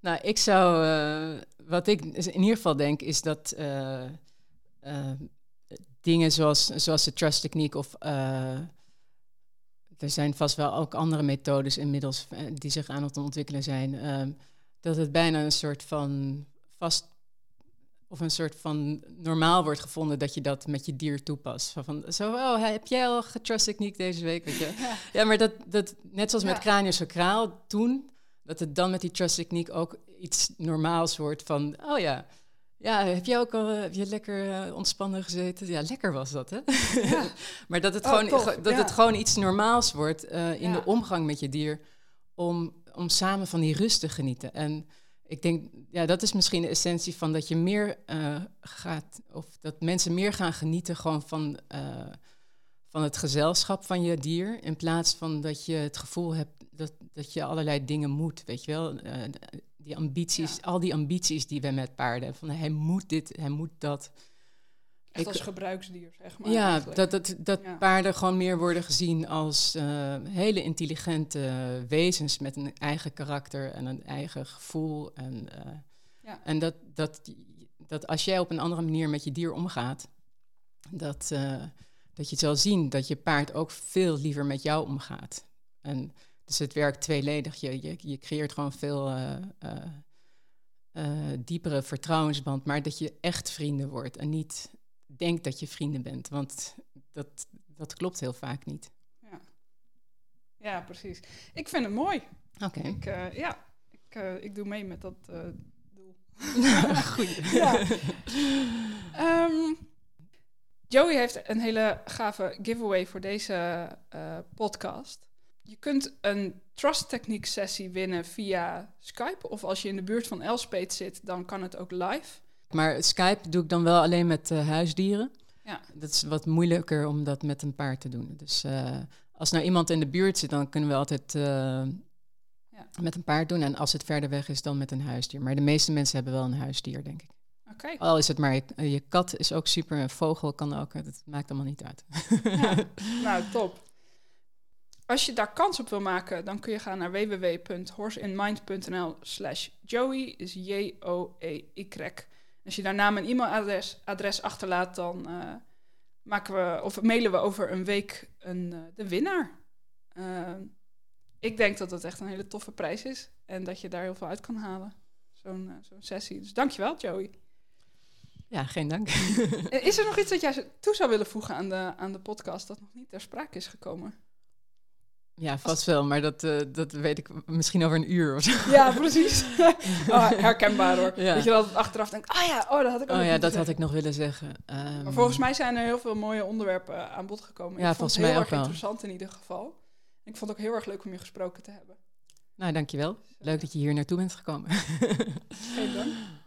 nou, ik zou, uh, wat ik in ieder geval denk, is dat uh, dingen zoals, zoals de trust techniek of er zijn vast wel ook andere methodes inmiddels die zich aan het ontwikkelen zijn, um, dat het bijna een soort van vast of een soort van normaal wordt gevonden dat je dat met je dier toepast. Van, zo, oh, heb jij al getrust techniek deze week? Weet je? Ja. ja, maar dat, dat, net zoals ja. met craniosacraal toen, dat het dan met die trust techniek ook iets normaals wordt van, oh ja, ja, heb jij ook al heb je lekker uh, ontspannen gezeten? Ja, lekker was dat, hè? Ja. maar dat het, oh, gewoon, dat het gewoon iets normaals wordt uh, in de omgang met je dier om, om samen van die rust te genieten. En ik denk, ja, dat is misschien de essentie van dat je meer uh, gaat, of dat mensen meer gaan genieten gewoon van, uh, van het gezelschap van je dier, in plaats van dat je het gevoel hebt dat, dat je allerlei dingen moet, weet je wel. Uh, die ambities, ja. al die ambities die we met paarden hebben, van hij moet dit, hij moet dat. Echt als gebruiksdier, zeg maar. Ja, eigenlijk. dat, dat, dat ja. paarden gewoon meer worden gezien als uh, hele intelligente wezens met een eigen karakter en een eigen gevoel. En, uh, ja. en dat, dat, dat als jij op een andere manier met je dier omgaat, dat, uh, dat je zal zien dat je paard ook veel liever met jou omgaat. En dus het werkt tweeledig. Je, je, je creëert gewoon veel diepere vertrouwensband, maar dat je echt vrienden wordt en niet denkt dat je vrienden bent. Want dat, dat klopt heel vaak niet. Ja, ja precies. Ik vind het mooi. Oké. Ik, uh, ja, ik, uh, ik doe mee met dat uh, doel. Goed. ja. Um, Joey heeft een hele gave giveaway voor deze podcast. Je kunt een Trust Techniek sessie winnen via Skype. Of als je in de buurt van Elspet zit, dan kan het ook live. Maar Skype doe ik dan wel alleen met uh, huisdieren. Ja. Dat is wat moeilijker om dat met een paard te doen. Dus uh, als nou iemand in de buurt zit, dan kunnen we altijd uh, ja. met een paard doen. En als het verder weg is, dan met een huisdier. Maar de meeste mensen hebben wel een huisdier, denk ik. Okay. Al is het maar, je, je, kat is ook super, een vogel kan ook, dat maakt allemaal niet uit. Ja. nou, top. Als je daar kans op wil maken, dan kun je gaan naar www.horseinmind.nl slash joey, is J-O-E-Y. Als je daar naam en e-mailadres adres achterlaat, dan uh, maken we, of mailen we over een week een, uh, de winnaar. Uh, ik denk dat het echt een hele toffe prijs is en dat je daar heel veel uit kan halen. Zo'n zo'n sessie. Dus dankjewel, Joey. Ja, geen dank. is er nog iets dat jij toe zou willen voegen aan de, aan de podcast dat nog niet ter sprake is gekomen? Ja, vast wel, maar dat, uh, dat weet ik misschien over een uur of zo. Ja, precies. oh, herkenbaar hoor. Ja. Dat je dat achteraf denkt, ah ja, oh, dat had ik ook Oh ja, dat zeggen. had ik nog willen zeggen. Um, maar volgens mij zijn er heel veel mooie onderwerpen aan bod gekomen. Ja, ik volgens vond het mij heel ook erg wel. interessant in ieder geval. Ik vond het ook heel erg leuk om je gesproken te hebben. Nou, dankjewel. Leuk dat je hier naartoe bent gekomen. Geen dank.